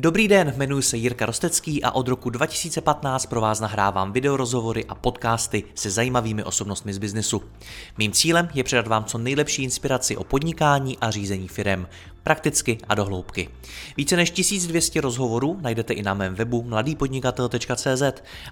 Dobrý den, jmenuji se Jirka Rostecký a od roku 2015 pro vás nahrávám videorozhovory a podcasty se zajímavými osobnostmi z biznesu. Mým cílem je předat vám co nejlepší inspiraci o podnikání a řízení firem prakticky a dohloubky. Více než 1200 rozhovorů najdete i na mém webu mladýpodnikatel.cz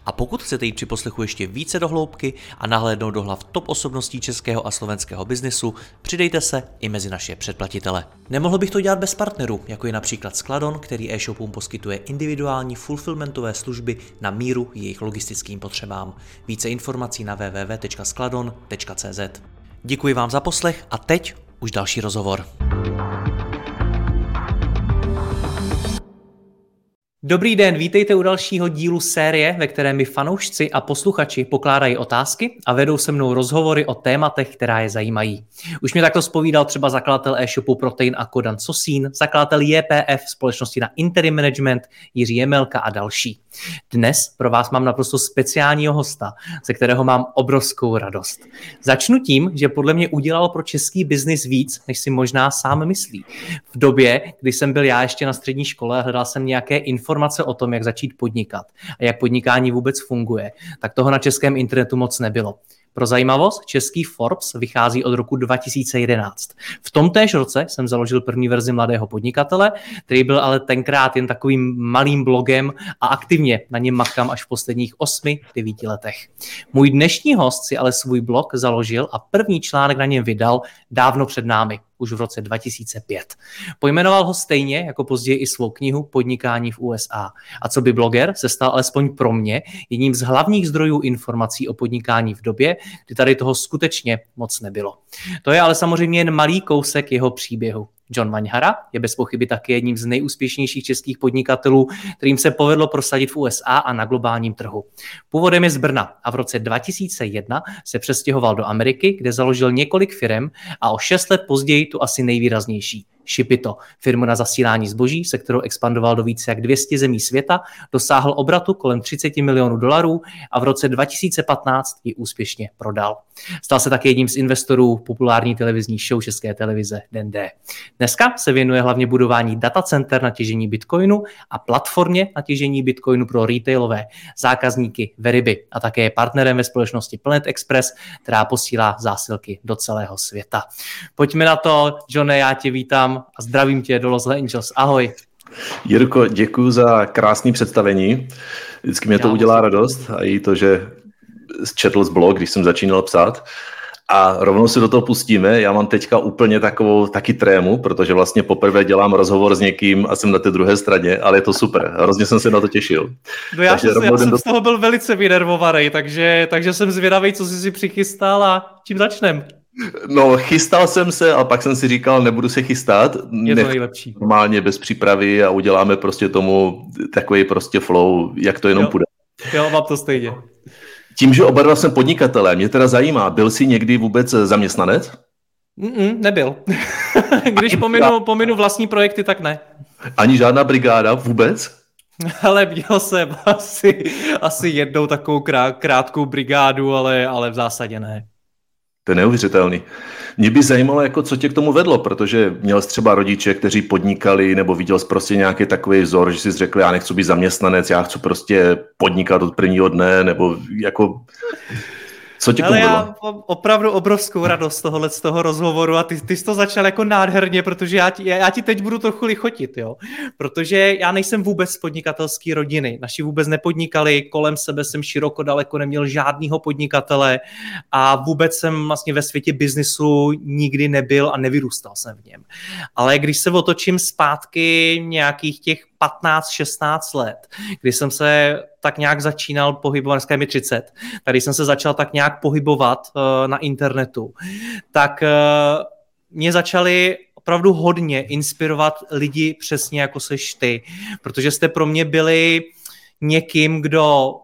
a pokud chcete jít při poslechu ještě více dohloubky a nahlédnout do hlav top osobností českého a slovenského biznesu, přidejte se i mezi naše předplatitele. Nemohl bych to dělat bez partnerů, jako je například Skladon, který e-shopům poskytuje individuální fulfillmentové služby na míru jejich logistickým potřebám. Více informací na www.skladon.cz. Děkuji vám za poslech a teď už další rozhovor. Dobrý den, vítejte u dalšího dílu série, ve které mi fanoušci a posluchači pokládají otázky a vedou se mnou rozhovory o tématech, která je zajímají. Už mě takto spovídal třeba zakladatel e-shopu Protein a Kodan Sosín, zakladatel JPF společnosti na Interim Management Jiří Jemelka a další. Dnes pro vás mám naprosto speciálního hosta, ze kterého mám obrovskou radost. Začnu tím, že podle mě udělal pro český biznis víc, než si možná sám myslí. V době, kdy jsem byl já ještě na střední škole hledal jsem nějaké informace o tom, jak začít podnikat a jak podnikání vůbec funguje, tak toho na českém internetu moc nebylo. Pro zajímavost, český Forbes vychází od roku 2011. V tom též roce jsem založil první verzi Mladého podnikatele, který byl ale tenkrát jen takovým malým blogem a aktivně na něm makám až v posledních 8-9 letech. Můj dnešní host si ale svůj blog založil a první článek na něm vydal dávno před námi už v roce 2005. Pojmenoval ho stejně jako později i svou knihu Podnikání v USA. A co by bloger se stal alespoň pro mě jedním z hlavních zdrojů informací o podnikání v době, kdy tady toho skutečně moc nebylo. To je ale samozřejmě jen malý kousek jeho příběhu. John Vaňhara je bez pochyby taky jedním z nejúspěšnějších českých podnikatelů, kterým se povedlo prosadit v USA a na globálním trhu. Původem je z Brna a v roce 2001 se přestěhoval do Ameriky, kde založil několik firm a o šest let později tu asi nejvýraznější Shipito, firmu na zasílání zboží, se kterou expandoval do více jak 200 zemí světa, dosáhl obratu kolem 30 milionů dolarů a v roce 2015 ji úspěšně prodal. Stal se také jedním z investorů populární televizní show České televize Den D. Dneska se věnuje hlavně budování datacenter na těžení bitcoinu a platformě na těžení bitcoinu pro retailové zákazníky Veriby a také je partnerem ve společnosti Planet Express, která posílá zásilky do celého světa. Pojďme na to, Johne, já tě vítám a zdravím tě do Los Angeles. Ahoj. Jirko, děkuji za krásné představení. Vždycky mě to udělá radost a i to, že četl z blog, když jsem začínal psát. A rovnou se do toho pustíme. Já mám teďka úplně takovou taky trému, protože vlastně poprvé dělám rozhovor s někým a jsem na té druhé straně, ale je to super. Hrozně jsem se na to těšil. No já, takže jsem, já jsem do... z toho byl velice vynervovaný, takže, takže jsem zvědavý, co jsi si přichystal a čím začneme. No, chystal jsem se, ale pak jsem si říkal, nebudu se chystat. Je to nejlepší. Normálně bez přípravy a uděláme prostě tomu takový prostě flow, jak to jenom jo. půjde. Jo, mám to stejně. Tím, že oba dva jsem podnikatelé, mě teda zajímá, byl jsi někdy vůbec zaměstnanec? Mm-mm, nebyl. Když pominu, pominu vlastní projekty, tak ne. Ani žádná brigáda vůbec? Ale měl jsem asi, asi jednou takovou krátkou brigádu, ale, ale v zásadě ne. To je neuvěřitelný. Mě by zajímalo, jako, co tě k tomu vedlo, protože měl jsi třeba rodiče, kteří podnikali, nebo viděl jsi prostě nějaký takový vzor, že jsi řekl, já nechci být zaměstnanec, já chci prostě podnikat od prvního dne, nebo jako co ti Ale já mám opravdu obrovskou radost tohohle z toho rozhovoru a ty, ty jsi to začal jako nádherně, protože já ti, já ti teď budu trochu lichotit, jo. Protože já nejsem vůbec z podnikatelské rodiny. Naši vůbec nepodnikali, kolem sebe jsem široko daleko neměl žádného podnikatele a vůbec jsem vlastně ve světě biznisu nikdy nebyl a nevyrůstal jsem v něm. Ale když se otočím zpátky nějakých těch 15-16 let, kdy jsem se tak nějak začínal pohybovat, dneska je mi 30, tady jsem se začal tak nějak pohybovat uh, na internetu, tak uh, mě začaly opravdu hodně inspirovat lidi přesně jako seš ty, protože jste pro mě byli někým, kdo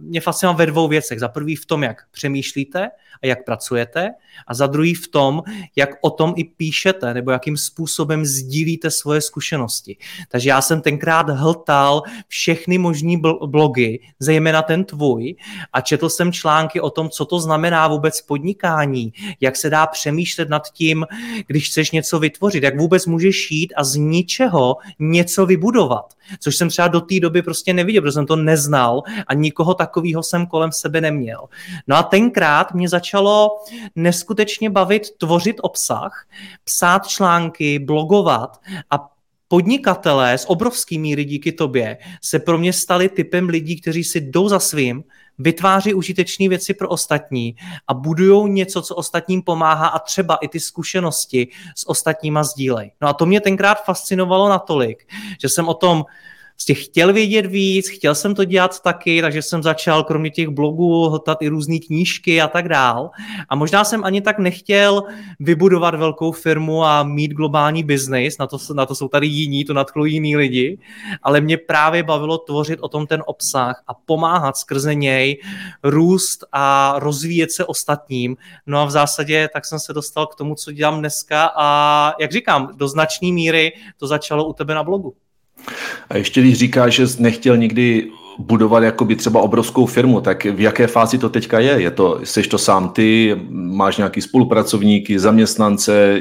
mě fascinuje ve dvou věcech. Za prvý v tom, jak přemýšlíte a jak pracujete a za druhý v tom, jak o tom i píšete nebo jakým způsobem sdílíte svoje zkušenosti. Takže já jsem tenkrát hltal všechny možný blogy, zejména ten tvůj a četl jsem články o tom, co to znamená vůbec podnikání, jak se dá přemýšlet nad tím, když chceš něco vytvořit, jak vůbec můžeš jít a z ničeho něco vybudovat. Což jsem třeba do té doby prostě neviděl, protože jsem to neznal a nikoho takového jsem kolem sebe neměl. No a tenkrát mě začalo neskutečně bavit tvořit obsah, psát články, blogovat a podnikatelé s obrovský míry díky tobě se pro mě stali typem lidí, kteří si jdou za svým, vytváří užitečné věci pro ostatní a budují něco, co ostatním pomáhá a třeba i ty zkušenosti s ostatníma sdílej. No a to mě tenkrát fascinovalo natolik, že jsem o tom prostě chtěl vědět víc, chtěl jsem to dělat taky, takže jsem začal kromě těch blogů hltat i různé knížky a tak dál. A možná jsem ani tak nechtěl vybudovat velkou firmu a mít globální biznis, na to, na to jsou tady jiní, to nadchlo jiní lidi, ale mě právě bavilo tvořit o tom ten obsah a pomáhat skrze něj růst a rozvíjet se ostatním. No a v zásadě tak jsem se dostal k tomu, co dělám dneska a jak říkám, do značné míry to začalo u tebe na blogu. A ještě když říkáš, že jsi nechtěl nikdy budovat jakoby třeba obrovskou firmu, tak v jaké fázi to teďka je? je to, jsi to sám ty, máš nějaký spolupracovníky, zaměstnance,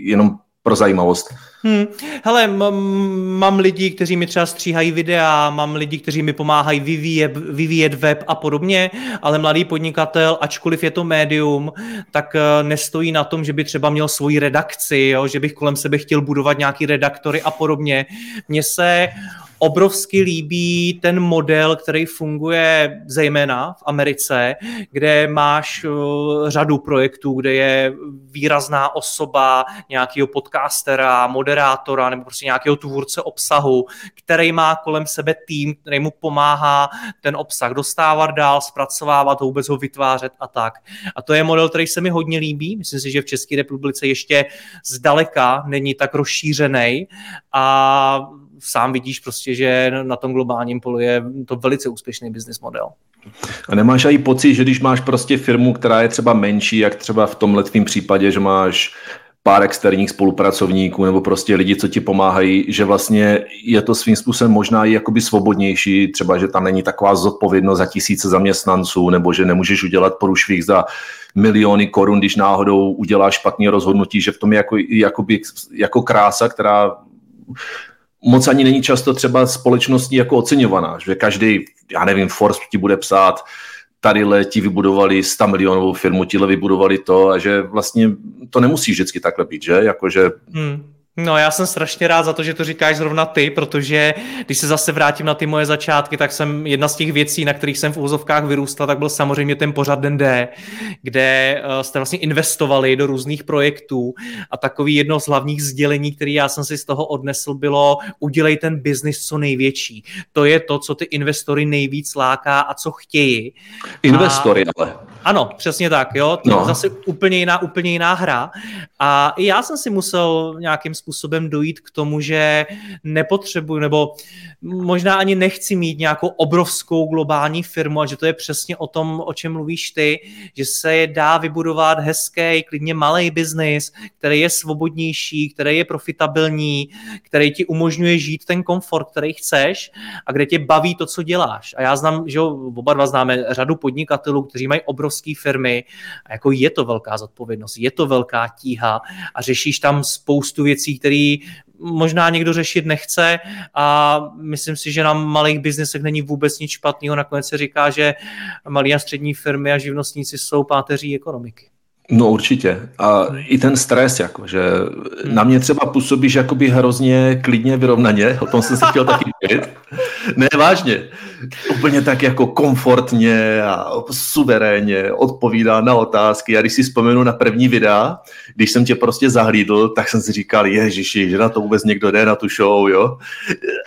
jenom pro zajímavost? Hmm. Hele, mám lidi, kteří mi třeba stříhají videa, mám lidi, kteří mi pomáhají vyvíjet, vyvíjet web a podobně, ale mladý podnikatel, ačkoliv je to médium, tak eh, nestojí na tom, že by třeba měl svoji redakci, jo? že bych kolem sebe chtěl budovat nějaký redaktory a podobně. Mně se obrovsky líbí ten model, který funguje zejména v Americe, kde máš uh, řadu projektů, kde je výrazná osoba nějakého podcastera, moderátora nebo prostě nějakého tvůrce obsahu, který má kolem sebe tým, který mu pomáhá ten obsah dostávat dál, zpracovávat vůbec ho vytvářet a tak. A to je model, který se mi hodně líbí. Myslím si, že v České republice ještě zdaleka není tak rozšířený a sám vidíš prostě, že na tom globálním polu je to velice úspěšný business model. A nemáš i pocit, že když máš prostě firmu, která je třeba menší, jak třeba v tomhle tvým případě, že máš pár externích spolupracovníků nebo prostě lidi, co ti pomáhají, že vlastně je to svým způsobem možná i jakoby svobodnější, třeba, že tam není taková zodpovědnost za tisíce zaměstnanců nebo že nemůžeš udělat porušvých za miliony korun, když náhodou uděláš špatný rozhodnutí, že v tom je jako, jakoby, jako krása, která moc ani není často třeba společností jako oceňovaná, že každý, já nevím, Forbes ti bude psát, tady ti vybudovali 100 milionovou firmu, tíhle vybudovali to a že vlastně to nemusí vždycky takhle být, že? Jakože hmm. No já jsem strašně rád za to, že to říkáš zrovna ty, protože když se zase vrátím na ty moje začátky, tak jsem jedna z těch věcí, na kterých jsem v úzovkách vyrůstal, tak byl samozřejmě ten pořad Den D, kde uh, jste vlastně investovali do různých projektů a takový jedno z hlavních sdělení, který já jsem si z toho odnesl, bylo udělej ten biznis co největší. To je to, co ty investory nejvíc láká a co chtějí. Investory a... ale. Ano, přesně tak, jo. To no. je zase úplně jiná, úplně jiná hra. A i já jsem si musel nějakým způsobem dojít k tomu, že nepotřebuji, nebo možná ani nechci mít nějakou obrovskou globální firmu a že to je přesně o tom, o čem mluvíš ty, že se dá vybudovat hezký, klidně malý biznis, který je svobodnější, který je profitabilní, který ti umožňuje žít ten komfort, který chceš a kde tě baví to, co děláš. A já znám, že oba dva známe řadu podnikatelů, kteří mají obrovské firmy a jako je to velká zodpovědnost, je to velká tíha a řešíš tam spoustu věcí, které možná někdo řešit nechce a myslím si, že na malých biznesech není vůbec nic špatného. Nakonec se říká, že malé a střední firmy a živnostníci jsou páteří ekonomiky. No určitě. A i ten stres, jako, že hmm. na mě třeba působíš jakoby hrozně klidně, vyrovnaně, o tom jsem se chtěl taky mluvit. Ne, vážně. Úplně tak jako komfortně a suverénně odpovídá na otázky. A když si vzpomenu na první videa, když jsem tě prostě zahlídl, tak jsem si říkal, ježiši, že na to vůbec někdo jde na tu show, jo.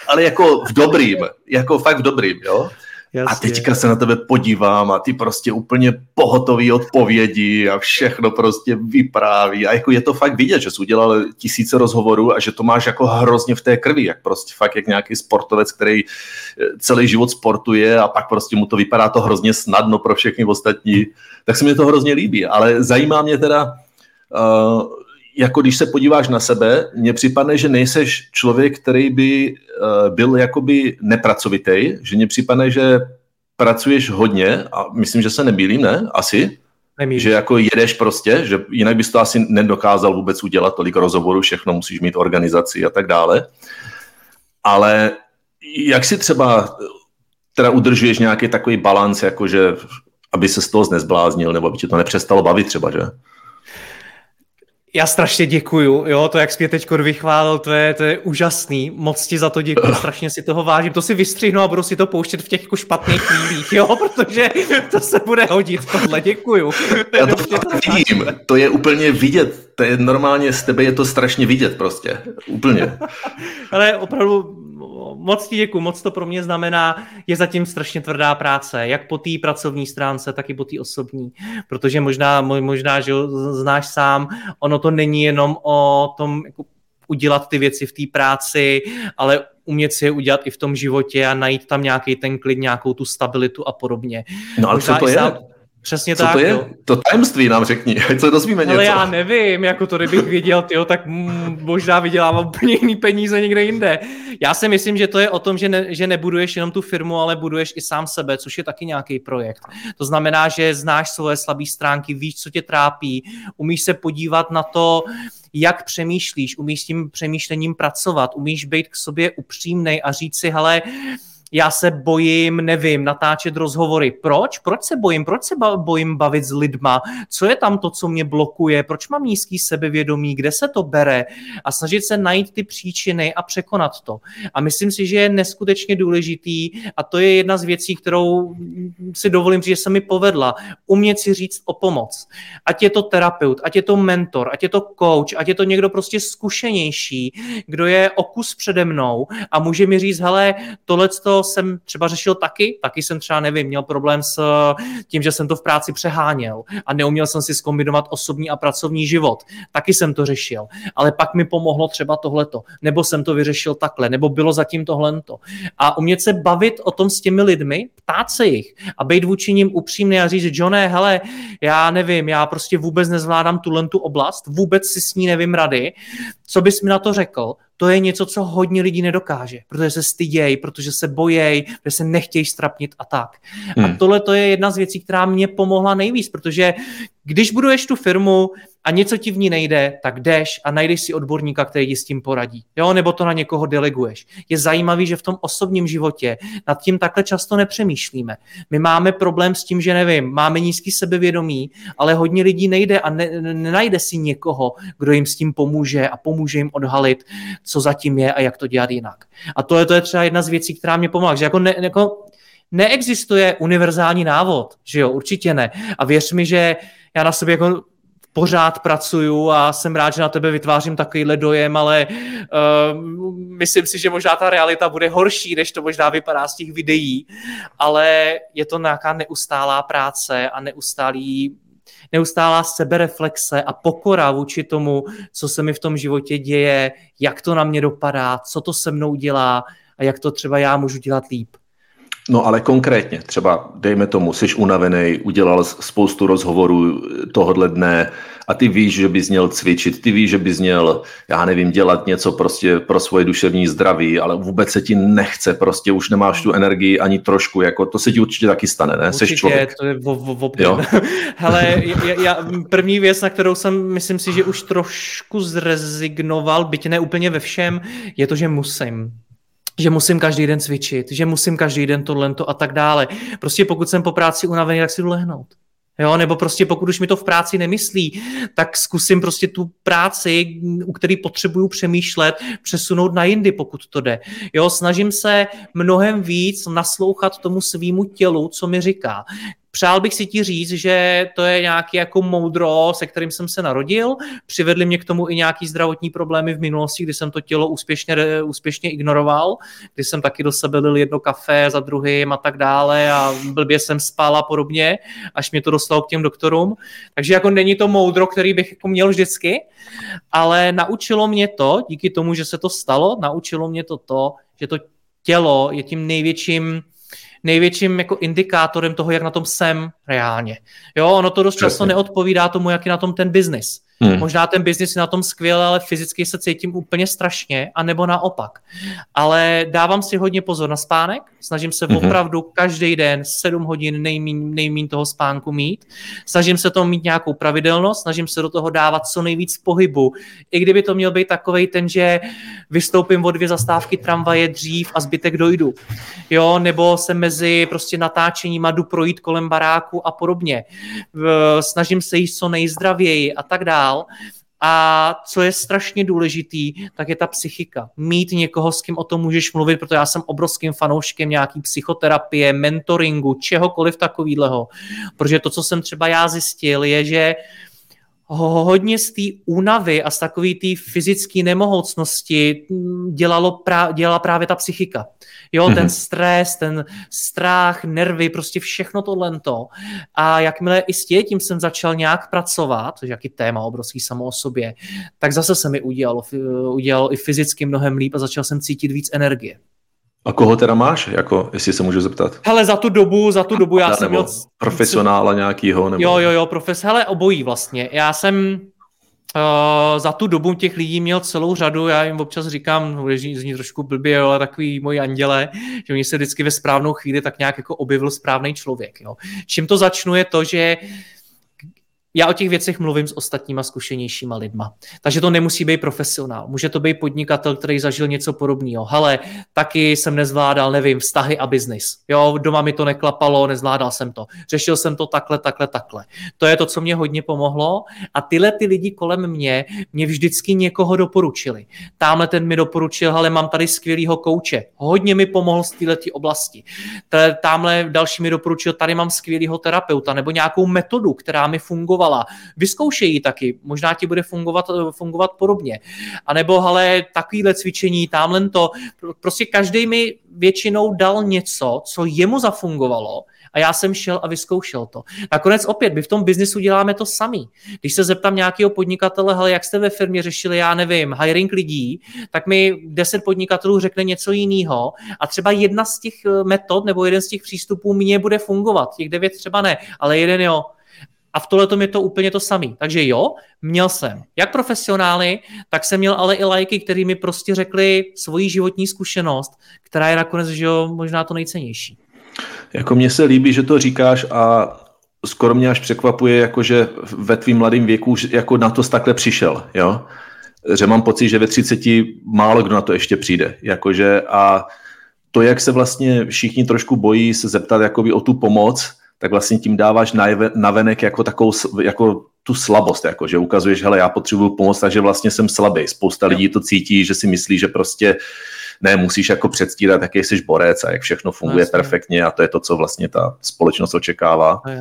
Ale jako v dobrým, jako fakt v dobrým, jo. Jasně. A teďka se na tebe podívám a ty prostě úplně pohotový odpovědi a všechno prostě vypráví. A jako je to fakt vidět, že jsi udělal tisíce rozhovorů a že to máš jako hrozně v té krvi, jak prostě fakt jak nějaký sportovec, který eh, celý život sportuje a pak prostě mu to vypadá to hrozně snadno pro všechny ostatní. Tak se mi to hrozně líbí, ale zajímá mě teda, uh, jako když se podíváš na sebe, mně připadne, že nejseš člověk, který by uh, byl jakoby nepracovitý, že mně připadne, že pracuješ hodně a myslím, že se nebýlím, ne? Asi? Nemýlím. Že jako jedeš prostě, že jinak bys to asi nedokázal vůbec udělat tolik rozhovorů, všechno musíš mít organizaci a tak dále. Ale jak si třeba teda udržuješ nějaký takový balans, jakože aby se z toho nezbláznil, nebo aby tě to nepřestalo bavit třeba, že? Já strašně děkuju, jo, to, jak jsi mě teď vychválil, to je, to je úžasný, moc ti za to děkuji, strašně si toho vážím, to si vystřihnu a budu si to pouštět v těch jako špatných chvílích, jo, protože to se bude hodit, tohle děkuju. Já to fakt vidím, to je úplně vidět, to je normálně, z tebe je to strašně vidět prostě, úplně. Ale opravdu moc ti děkuji, moc to pro mě znamená, je zatím strašně tvrdá práce, jak po té pracovní stránce, tak i po té osobní, protože možná, možná, že znáš sám, ono to není jenom o tom jako udělat ty věci v té práci, ale umět si je udělat i v tom životě a najít tam nějaký ten klid, nějakou tu stabilitu a podobně. No ale možná co to je? Sám, Přesně Co tak. to je? Jo. To tajemství nám řekni, ať se dozvíme něco. Ale já nevím, jako to kdybych viděl, tyjo, tak možná vydělávám úplně jiný peníze někde jinde. Já si myslím, že to je o tom, že, ne, že nebuduješ jenom tu firmu, ale buduješ i sám sebe, což je taky nějaký projekt. To znamená, že znáš svoje slabé stránky, víš, co tě trápí, umíš se podívat na to, jak přemýšlíš, umíš s tím přemýšlením pracovat, umíš být k sobě upřímnej a říct si, hele, já se bojím, nevím, natáčet rozhovory. Proč? Proč se bojím? Proč se bojím bavit s lidma? Co je tam to, co mě blokuje? Proč mám nízký sebevědomí? Kde se to bere? A snažit se najít ty příčiny a překonat to. A myslím si, že je neskutečně důležitý a to je jedna z věcí, kterou si dovolím říct, že se mi povedla. Umět si říct o pomoc. Ať je to terapeut, ať je to mentor, ať je to coach, ať je to někdo prostě zkušenější, kdo je o kus přede mnou a může mi říct, hele, tohle jsem třeba řešil taky, taky jsem třeba, nevím, měl problém s tím, že jsem to v práci přeháněl a neuměl jsem si skombinovat osobní a pracovní život. Taky jsem to řešil, ale pak mi pomohlo třeba tohleto, nebo jsem to vyřešil takhle, nebo bylo zatím tohleto. A umět se bavit o tom s těmi lidmi, ptát se jich a být vůči ním upřímný a říct, Johne, hele, já nevím, já prostě vůbec nezvládám tuhle tu oblast, vůbec si s ní nevím rady, co bys mi na to řekl? to je něco, co hodně lidí nedokáže, protože se stydějí, protože se bojejí, protože se nechtějí strapnit a tak. Hmm. A tohle to je jedna z věcí, která mě pomohla nejvíc, protože když buduješ tu firmu a něco ti v ní nejde, tak jdeš a najdeš si odborníka, který ti s tím poradí. Jo, nebo to na někoho deleguješ. Je zajímavý, že v tom osobním životě nad tím takhle často nepřemýšlíme. My máme problém s tím, že nevím, máme nízký sebevědomí, ale hodně lidí nejde a ne, nenajde si někoho, kdo jim s tím pomůže a pomůže jim odhalit, co zatím je a jak to dělat jinak. A to je, to je třeba jedna z věcí, která mě pomáhá. Že jako, ne, jako neexistuje univerzální návod, že jo, určitě ne. A věř mi, že já na sobě jako pořád pracuju a jsem rád, že na tebe vytvářím takovýhle dojem, ale uh, myslím si, že možná ta realita bude horší, než to možná vypadá z těch videí, ale je to nějaká neustálá práce a neustálý neustálá sebereflexe a pokora vůči tomu, co se mi v tom životě děje, jak to na mě dopadá, co to se mnou dělá a jak to třeba já můžu dělat líp. No ale konkrétně, třeba dejme tomu, jsi unavený, udělal spoustu rozhovorů tohohle dne a ty víš, že bys měl cvičit, ty víš, že bys měl, já nevím, dělat něco prostě pro svoje duševní zdraví, ale vůbec se ti nechce, prostě už nemáš tu energii ani trošku, jako to se ti určitě taky stane, ne? Určitě, Seš člověk. to je v, v, v, Hele, já, já, první věc, na kterou jsem, myslím si, že už trošku zrezignoval, byť ne úplně ve všem, je to, že musím že musím každý den cvičit, že musím každý den tohle a tak dále. Prostě pokud jsem po práci unavený, tak si jdu lehnout. Jo, nebo prostě pokud už mi to v práci nemyslí, tak zkusím prostě tu práci, u který potřebuju přemýšlet, přesunout na jindy, pokud to jde. Jo, snažím se mnohem víc naslouchat tomu svýmu tělu, co mi říká Přál bych si ti říct, že to je nějaký jako moudro, se kterým jsem se narodil. Přivedli mě k tomu i nějaký zdravotní problémy v minulosti, kdy jsem to tělo úspěšně, úspěšně ignoroval, kdy jsem taky do sebe lil jedno kafe za druhým a tak dále a blbě jsem spal a podobně, až mě to dostalo k těm doktorům. Takže jako není to moudro, který bych jako měl vždycky, ale naučilo mě to, díky tomu, že se to stalo, naučilo mě to to, že to tělo je tím největším největším jako indikátorem toho, jak na tom jsem reálně. Jo, ono to dost často neodpovídá tomu, jak je na tom ten biznis. Hmm. Možná ten biznis je na tom skvěle, ale fyzicky se cítím úplně strašně, anebo naopak. Ale dávám si hodně pozor na spánek, snažím se hmm. opravdu každý den 7 hodin nejmín, nejmín toho spánku mít, snažím se to mít nějakou pravidelnost, snažím se do toho dávat co nejvíc pohybu. I kdyby to měl být takový ten, že vystoupím o dvě zastávky tramvaje dřív a zbytek dojdu. Jo, nebo se mezi prostě natáčením jdu projít kolem baráku a podobně. Snažím se jíst co nejzdravěji a tak dále dál. A co je strašně důležitý, tak je ta psychika. Mít někoho, s kým o tom můžeš mluvit, protože já jsem obrovským fanouškem nějaký psychoterapie, mentoringu, čehokoliv takového. Protože to, co jsem třeba já zjistil, je, že hodně z té únavy a z takové té fyzické nemohoucnosti dělalo pra, dělala právě ta psychika. Jo, mm-hmm. ten mhm. stres, ten strach, nervy, prostě všechno tohle. A jakmile i s tím jsem začal nějak pracovat, což jaký téma obrovský samo o sobě, tak zase se mi udělalo, udělalo i fyzicky mnohem líp a začal jsem cítit víc energie. A koho teda máš, jako, jestli se můžu zeptat? Hele, za tu dobu, za tu dobu já jsem měl... Profesionála nějakýho? Nebo... Jo, jo, jo, profes, hele, obojí vlastně. Já jsem Uh, za tu dobu těch lidí měl celou řadu, já jim občas říkám, no, zní trošku blbě, ale takový moji anděle, že oni se vždycky ve správnou chvíli tak nějak jako objevil správný člověk. Jo. Čím to začnu je to, že uh, já o těch věcech mluvím s ostatníma zkušenějšíma lidma. Takže to nemusí být profesionál. Může to být podnikatel, který zažil něco podobného. Ale taky jsem nezvládal, nevím, vztahy a biznis. Jo, doma mi to neklapalo, nezvládal jsem to. Řešil jsem to takhle, takhle, takhle. To je to, co mě hodně pomohlo. A tyhle ty lidi kolem mě mě vždycky někoho doporučili. Tamhle ten mi doporučil, ale mám tady skvělýho kouče. Hodně mi pomohl z této oblasti. Tamhle další mi doporučil, tady mám skvělýho terapeuta nebo nějakou metodu, která mi funguje fungovala. Vyzkoušej ji taky, možná ti bude fungovat, fungovat podobně. A nebo ale takovýhle cvičení, tamhle to, prostě každý mi většinou dal něco, co jemu zafungovalo a já jsem šel a vyzkoušel to. Nakonec opět, my v tom biznisu děláme to sami. Když se zeptám nějakého podnikatele, hele, jak jste ve firmě řešili, já nevím, hiring lidí, tak mi deset podnikatelů řekne něco jiného a třeba jedna z těch metod nebo jeden z těch přístupů mě bude fungovat. Těch devět třeba ne, ale jeden jo. A v tohle je to úplně to samé. Takže jo, měl jsem jak profesionály, tak jsem měl ale i lajky, který mi prostě řekli svoji životní zkušenost, která je nakonec že jo, možná to nejcennější. Jako mně se líbí, že to říkáš a skoro mě až překvapuje, jako že ve tvým mladém věku jako na to takhle přišel, jo? Že mám pocit, že ve 30 málo kdo na to ještě přijde. Jakože a to, jak se vlastně všichni trošku bojí se zeptat jakoby o tu pomoc, tak vlastně tím dáváš navenek jako takovou, jako tu slabost, jako že ukazuješ, hele, já potřebuju pomoc, takže vlastně jsem slabý. Spousta lidí to cítí, že si myslí, že prostě ne, musíš jako předstírat, jaký jsi borec a jak všechno funguje no, perfektně a to je to, co vlastně ta společnost očekává. No,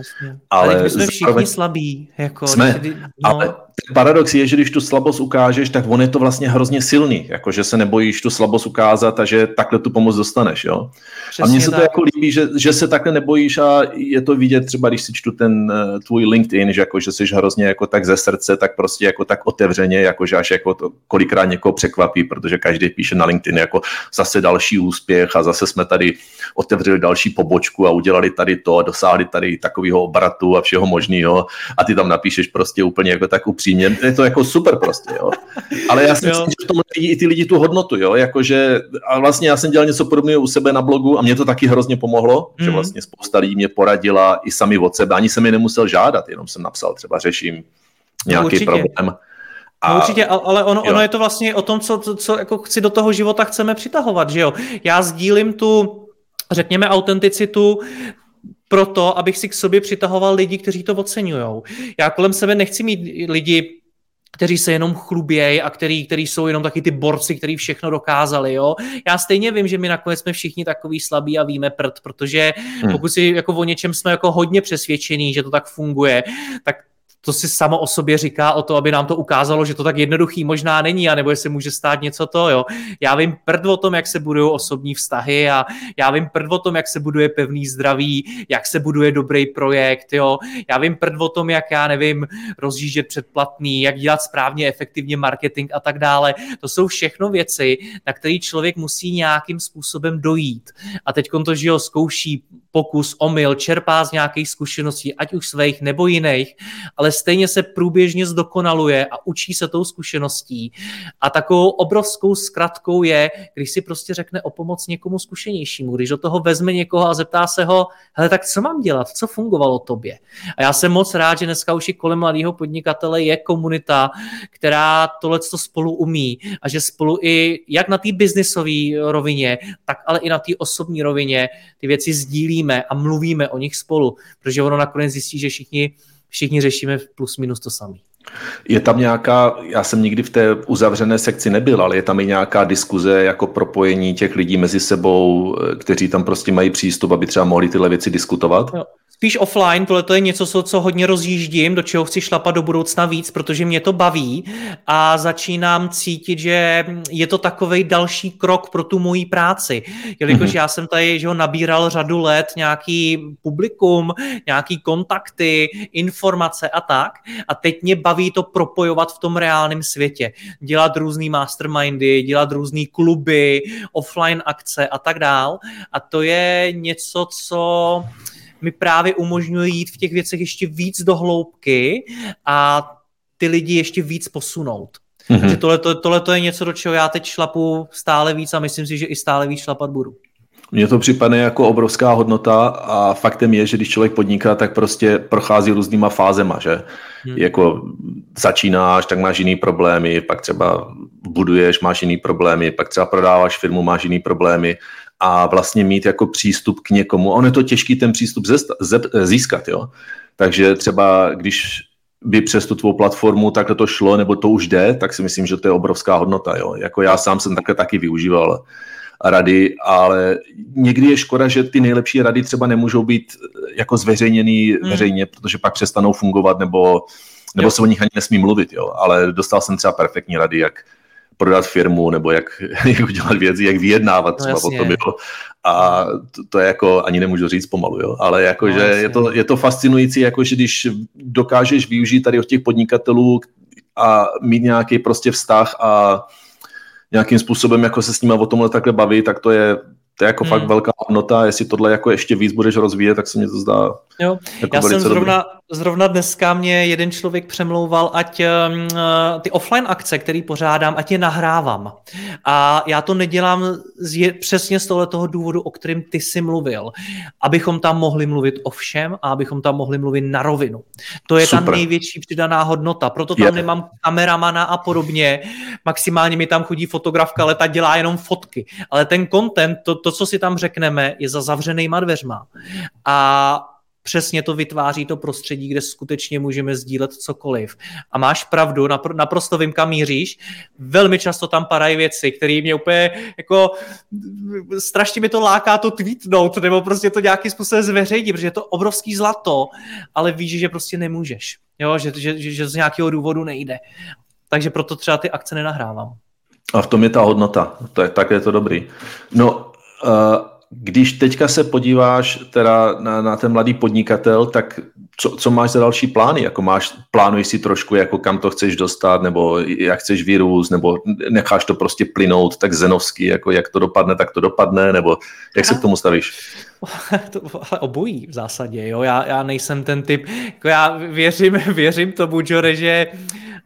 ale, ale my jsme všichni slabí. Jako, jsme, když, no. ale paradox je, že když tu slabost ukážeš, tak on je to vlastně hrozně silný, jako že se nebojíš tu slabost ukázat a že takhle tu pomoc dostaneš, jo. Přesně a mně se tak. to jako líbí, že, že se takhle nebojíš a je to vidět třeba, když si čtu ten uh, tvůj LinkedIn, že jako, že jsi hrozně jako tak ze srdce, tak prostě jako tak otevřeně, jako že až jako to kolikrát někoho překvapí, protože každý píše na LinkedIn jako zase další úspěch a zase jsme tady otevřeli další pobočku a udělali tady to a dosáhli tady takového obratu a všeho možného a ty tam napíšeš prostě úplně jako tak upřímně. Je to jako super prostě, jo. Ale já si myslím, že v tom i ty lidi tu hodnotu, jo, jakože a vlastně já jsem dělal něco podobného u sebe na blogu a mě to taky hrozně pomohlo, mm. že mhm. vlastně spousta lidí mě poradila i sami od sebe, ani jsem je nemusel žádat, jenom jsem napsal, třeba řeším nějaký no, problém a, no určitě, ale ono, ono je to vlastně o tom, co, co, co jako chci do toho života chceme přitahovat, že jo. Já sdílím tu, řekněme, autenticitu proto, abych si k sobě přitahoval lidi, kteří to oceňují. Já kolem sebe nechci mít lidi kteří se jenom chlubějí a který, který jsou jenom taky ty borci, kteří všechno dokázali, jo. Já stejně vím, že my nakonec jsme všichni takový slabí a víme prd, protože hmm. pokud si jako o něčem jsme jako hodně přesvědčení, že to tak funguje, tak to si samo o sobě říká o to, aby nám to ukázalo, že to tak jednoduchý možná není, a nebo jestli může stát něco to, jo. Já vím prd o tom, jak se budují osobní vztahy a já vím prd o tom, jak se buduje pevný zdraví, jak se buduje dobrý projekt, jo. Já vím prd o tom, jak já nevím, rozjíždět předplatný, jak dělat správně, efektivně marketing a tak dále. To jsou všechno věci, na které člověk musí nějakým způsobem dojít. A teď to, že ho zkouší pokus, omyl, čerpá z nějakých zkušeností, ať už svých nebo jiných, ale stejně se průběžně zdokonaluje a učí se tou zkušeností. A takovou obrovskou zkratkou je, když si prostě řekne o pomoc někomu zkušenějšímu, když do toho vezme někoho a zeptá se ho, hele, tak co mám dělat, co fungovalo tobě? A já jsem moc rád, že dneska už i kolem mladého podnikatele je komunita, která tohle spolu umí a že spolu i jak na té biznisové rovině, tak ale i na té osobní rovině ty věci sdílíme a mluvíme o nich spolu, protože ono nakonec zjistí, že všichni všichni řešíme plus minus to samé. Je tam nějaká, já jsem nikdy v té uzavřené sekci nebyl, ale je tam i nějaká diskuze jako propojení těch lidí mezi sebou, kteří tam prostě mají přístup, aby třeba mohli tyhle věci diskutovat? Jo spíš offline, tohle to je něco, co hodně rozjíždím, do čeho chci šlapat do budoucna víc, protože mě to baví a začínám cítit, že je to takový další krok pro tu moji práci. Jelikož mm-hmm. já jsem tady že ho nabíral řadu let nějaký publikum, nějaký kontakty, informace a tak a teď mě baví to propojovat v tom reálném světě. Dělat různý mastermindy, dělat různý kluby, offline akce a tak dál a to je něco, co mi právě umožňuje jít v těch věcech ještě víc do hloubky a ty lidi ještě víc posunout. Mm-hmm. Takže tohle, tohle to je něco, do čeho já teď šlapu stále víc a myslím si, že i stále víc šlapat budu. Mně to připadne jako obrovská hodnota a faktem je, že když člověk podniká, tak prostě prochází různýma fázema, že? Hmm. Jako začínáš, tak máš jiný problémy, pak třeba buduješ, máš jiný problémy, pak třeba prodáváš firmu, máš jiný problémy a vlastně mít jako přístup k někomu. On je to těžký ten přístup získat, jo. Takže třeba když by přes tu tvou platformu takhle to šlo, nebo to už jde, tak si myslím, že to je obrovská hodnota. Jo. Jako já sám jsem takhle taky využíval rady, ale někdy je škoda, že ty nejlepší rady třeba nemůžou být jako zveřejněný hmm. veřejně, protože pak přestanou fungovat nebo, nebo se o nich ani nesmí mluvit. Jo. Ale dostal jsem třeba perfektní rady, jak prodat firmu, nebo jak, jak udělat věci, jak vyjednávat no, třeba no, potom, jo. A to, to je jako, ani nemůžu říct pomalu, jo. Ale jako, no, že je to, je to fascinující, jako, že když dokážeš využít tady od těch podnikatelů a mít nějaký prostě vztah a nějakým způsobem jako se s nimi o tomhle takhle baví, tak to je, to je jako hmm. fakt velká hodnota. Jestli tohle jako ještě víc budeš rozvíjet, tak se mi to zdá. Jo. Jako Já jsem zrovna, dobrý zrovna dneska mě jeden člověk přemlouval, ať uh, ty offline akce, které pořádám, ať je nahrávám. A já to nedělám z, přesně z tohle toho důvodu, o kterém ty jsi mluvil. Abychom tam mohli mluvit o všem a abychom tam mohli mluvit na rovinu. To je Super. ta největší přidaná hodnota. Proto tam je. nemám kameramana a podobně. Maximálně mi tam chodí fotografka, ale ta dělá jenom fotky. Ale ten content, to, to co si tam řekneme, je za zavřenýma dveřma. A přesně to vytváří to prostředí, kde skutečně můžeme sdílet cokoliv. A máš pravdu, napr- naprosto vím, kam míříš. Velmi často tam padají věci, které mě úplně jako strašně mi to láká to tweetnout, nebo prostě to nějakým způsobem zveřejnit, protože je to obrovský zlato, ale víš, že prostě nemůžeš. Jo, že, že, že, že z nějakého důvodu nejde. Takže proto třeba ty akce nenahrávám. A v tom je ta hodnota. To je, tak je to dobrý. No, uh když teďka se podíváš teda na, na ten mladý podnikatel, tak co, co máš za další plány? Jako máš, plánuješ si trošku, jako kam to chceš dostat, nebo jak chceš vyrůst, nebo necháš to prostě plynout tak zenovsky, jako jak to dopadne, tak to dopadne, nebo jak se k tomu stavíš? to, ale obojí v zásadě, jo. Já, já nejsem ten typ, jako já věřím, věřím tomu, Jore, že Uh,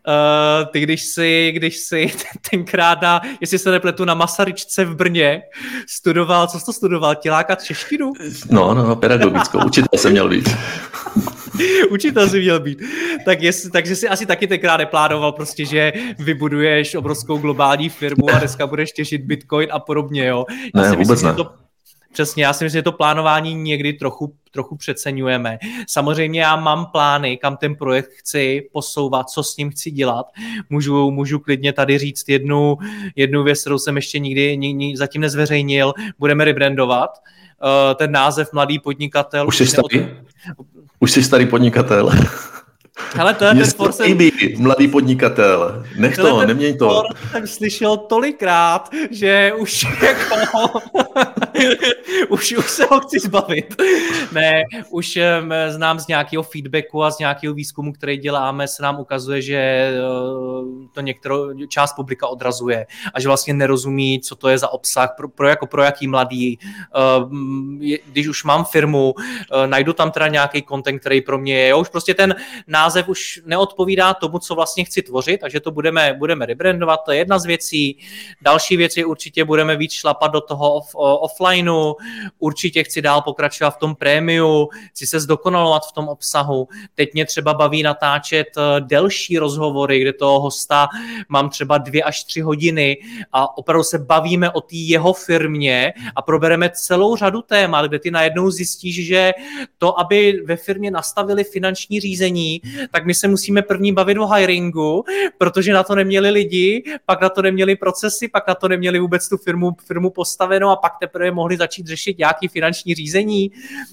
ty když si, když si tenkrát na, jestli se nepletu, na Masaryčce v Brně studoval, co jsi to studoval, tilákat češtinu? No, no, pedagogickou, učitel jsem měl být. učitel si měl být. Tak jest, takže si asi taky tenkrát neplánoval prostě, že vybuduješ obrovskou globální firmu a dneska budeš těšit bitcoin a podobně, jo. Já ne, vůbec myslím, ne. To, Přesně, já si myslím, že to plánování někdy trochu, trochu přeceňujeme. Samozřejmě já mám plány, kam ten projekt chci posouvat, co s ním chci dělat. Můžu, můžu klidně tady říct jednu, jednu věc, kterou jsem ještě nikdy, nikdy zatím nezveřejnil. Budeme rebrandovat. Uh, ten název Mladý podnikatel. Už jsi starý? Už jsi starý podnikatel. Ale to je ten for jsem... mladý podnikatel. Nech to, neměj to. jsem slyšel tolikrát, že už jako... už, už se ho chci zbavit. Ne, už um, znám z nějakého feedbacku a z nějakého výzkumu, který děláme, se nám ukazuje, že uh, to některou část publika odrazuje a že vlastně nerozumí, co to je za obsah, pro, pro, jako pro jaký mladý. Uh, je, když už mám firmu, uh, najdu tam teda nějaký content, který pro mě je. Jo, už prostě ten název už neodpovídá tomu, co vlastně chci tvořit, takže to budeme, budeme rebrandovat, to je jedna z věcí. Další věc je určitě budeme víc šlapat do toho off, offlineu, určitě chci dál pokračovat v tom prémiu, chci se zdokonalovat v tom obsahu. Teď mě třeba baví natáčet eh, delší rozhovory, kde toho hosta mám třeba dvě až tři hodiny a opravdu se bavíme o té jeho firmě a probereme celou řadu témat, kde ty najednou zjistíš, že to, aby ve firmě nastavili finanční řízení, tak my se musíme první bavit o hiringu, protože na to neměli lidi, pak na to neměli procesy, pak na to neměli vůbec tu firmu, firmu postavenou a pak teprve mohli začít řešit nějaký finanční řízení,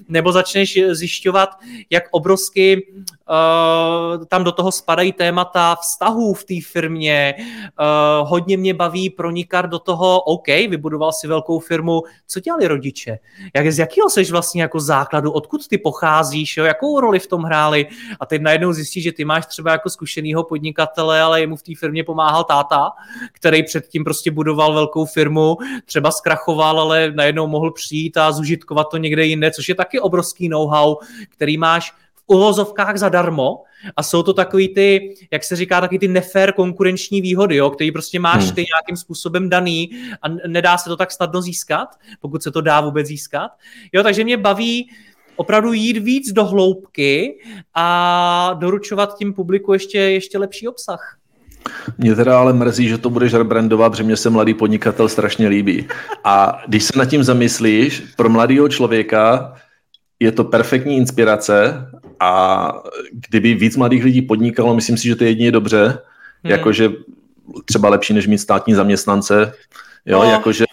nebo začneš zjišťovat, jak obrovsky tam do toho spadají témata vztahů v té firmě. Uh, hodně mě baví pronikat do toho, OK, vybudoval si velkou firmu, co dělali rodiče? Jak, z jakého seš vlastně jako základu, odkud ty pocházíš, jo? jakou roli v tom hráli? A teď najednou zjistíš, že ty máš třeba jako zkušenýho podnikatele, ale jemu v té firmě pomáhal táta, který předtím prostě budoval velkou firmu, třeba zkrachoval, ale najednou mohl přijít a zužitkovat to někde jinde, což je taky obrovský know-how, který máš uvozovkách zadarmo a jsou to takový ty, jak se říká, taky ty nefér konkurenční výhody, jo, který prostě máš hmm. ty nějakým způsobem daný a nedá se to tak snadno získat, pokud se to dá vůbec získat. Jo, takže mě baví opravdu jít víc do hloubky a doručovat tím publiku ještě, ještě lepší obsah. Mě teda ale mrzí, že to budeš rebrandovat, že mě se mladý podnikatel strašně líbí. A když se nad tím zamyslíš, pro mladého člověka je to perfektní inspirace a kdyby víc mladých lidí podnikalo, myslím si, že to je jedině dobře, hmm. jakože třeba lepší, než mít státní zaměstnance, jo, no. jakože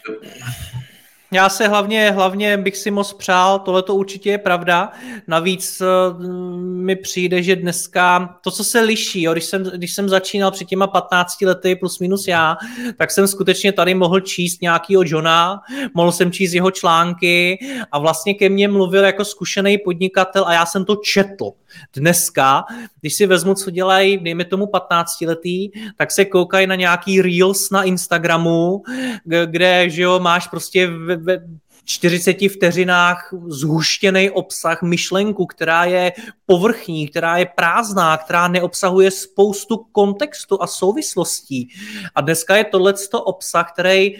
já se hlavně, hlavně bych si moc přál, tohle to určitě je pravda. Navíc uh, mi přijde, že dneska to, co se liší, jo, když, jsem, když jsem začínal před těma 15 lety plus minus já, tak jsem skutečně tady mohl číst nějakýho Johna, mohl jsem číst jeho články a vlastně ke mně mluvil jako zkušený podnikatel a já jsem to četl. Dneska, když si vezmu, co dělají, dejme tomu 15 letý, tak se koukají na nějaký reels na Instagramu, kde že jo, máš prostě ve, ve 40 vteřinách zhuštěný obsah, myšlenku, která je povrchní, která je prázdná, která neobsahuje spoustu kontextu a souvislostí. A dneska je tohleto obsah, který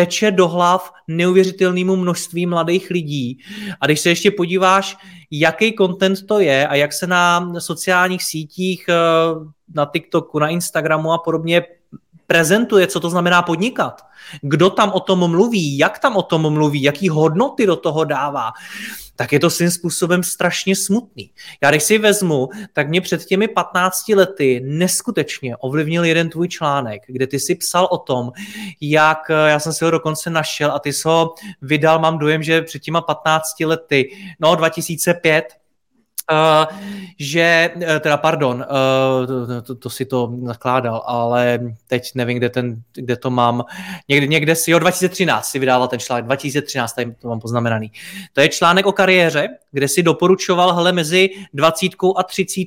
teče do hlav neuvěřitelnému množství mladých lidí. A když se ještě podíváš, jaký content to je a jak se na sociálních sítích, eh, na TikToku, na Instagramu a podobně prezentuje, co to znamená podnikat. Kdo tam o tom mluví, jak tam o tom mluví, jaký hodnoty do toho dává, tak je to svým způsobem strašně smutný. Já když si vezmu, tak mě před těmi 15 lety neskutečně ovlivnil jeden tvůj článek, kde ty si psal o tom, jak, já jsem si ho dokonce našel a ty jsi ho vydal, mám dojem, že před těma 15 lety, no 2005, Že, eh, teda pardon, uh, to, to, to si to nakládal, ale teď nevím, kde, ten, kde to mám. Někde, někde si, jo, 2013 si vydával ten článek, 2013, tady to mám poznamenaný. To je článek o kariéře, kde si doporučoval, hele, mezi 20 a 30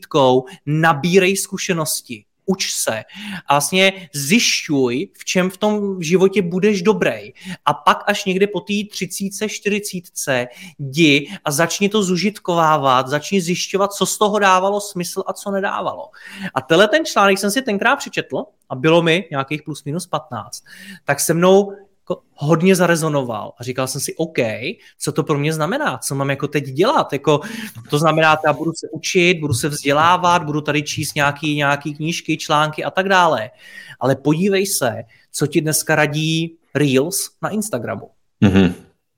nabírej zkušenosti uč se a vlastně zjišťuj, v čem v tom životě budeš dobrý. A pak až někde po té 30, 40 jdi a začni to zužitkovávat, začni zjišťovat, co z toho dávalo smysl a co nedávalo. A tenhle ten článek jsem si tenkrát přečetl a bylo mi nějakých plus minus 15, tak se mnou jako hodně zarezonoval a říkal jsem si, OK, co to pro mě znamená, co mám jako teď dělat, jako to znamená, já budu se učit, budu se vzdělávat, budu tady číst nějaký, nějaký knížky, články a tak dále, ale podívej se, co ti dneska radí Reels na Instagramu. Mm-hmm.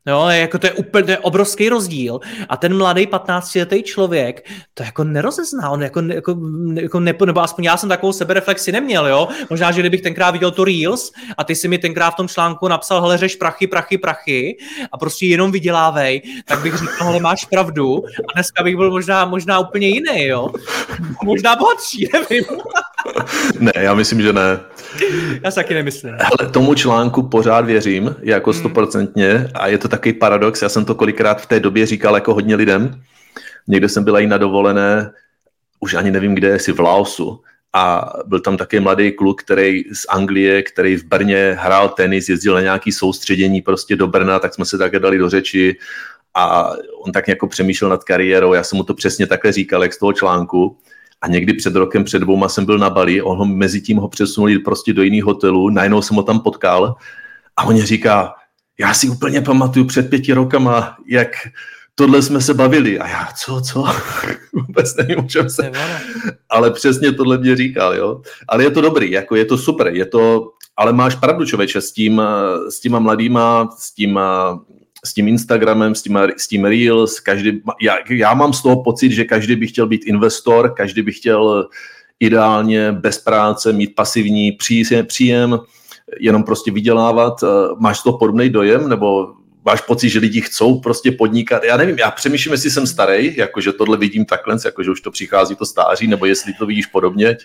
Jo, jako to je úplně to je obrovský rozdíl. A ten mladý 15-letý člověk to jako nerozezná, on jako, jako, jako ne, nebo aspoň já jsem takovou sebereflexi neměl, jo. Možná, že kdybych tenkrát viděl to Reels a ty si mi tenkrát v tom článku napsal, hele, řeš prachy, prachy, prachy a prostě jenom vydělávej, tak bych říkal, hele, máš pravdu a dneska bych byl možná, možná úplně jiný, jo. Možná bohatší, nevím. ne, já myslím, že ne. Já si taky nemyslím. Ale tomu článku pořád věřím, jako hmm. stoprocentně a je to takový paradox, já jsem to kolikrát v té době říkal jako hodně lidem. Někde jsem byla i na dovolené, už ani nevím kde, jestli v Laosu, a byl tam také mladý kluk, který z Anglie, který v Brně hrál tenis, jezdil na nějaký soustředění prostě do Brna, tak jsme se také dali do řeči. A on tak jako přemýšlel nad kariérou, já jsem mu to přesně takhle říkal, jak z toho článku. A někdy před rokem, před dvouma jsem byl na Bali, on ho mezi tím ho přesunuli prostě do jiných hotelů, najednou jsem ho tam potkal. A on říká, já si úplně pamatuju před pěti rokama, jak tohle jsme se bavili. A já, co, co? Vůbec nevím, o čem se... Ale přesně tohle mě říkal, jo. Ale je to dobrý, jako je to super, je to... Ale máš pravdu, člověče, s tím, s těma mladýma, s tím, s tím Instagramem, s tím, s tím Reels, každý, já, já mám z toho pocit, že každý by chtěl být investor, každý by chtěl ideálně bez práce mít pasivní příjem, jenom prostě vydělávat. Máš to podobný dojem, nebo máš pocit, že lidi chcou prostě podnikat. Já nevím, já přemýšlím, jestli jsem starý, jakože tohle vidím takhle, jakože už to přichází to stáří, nebo jestli to vidíš podobně.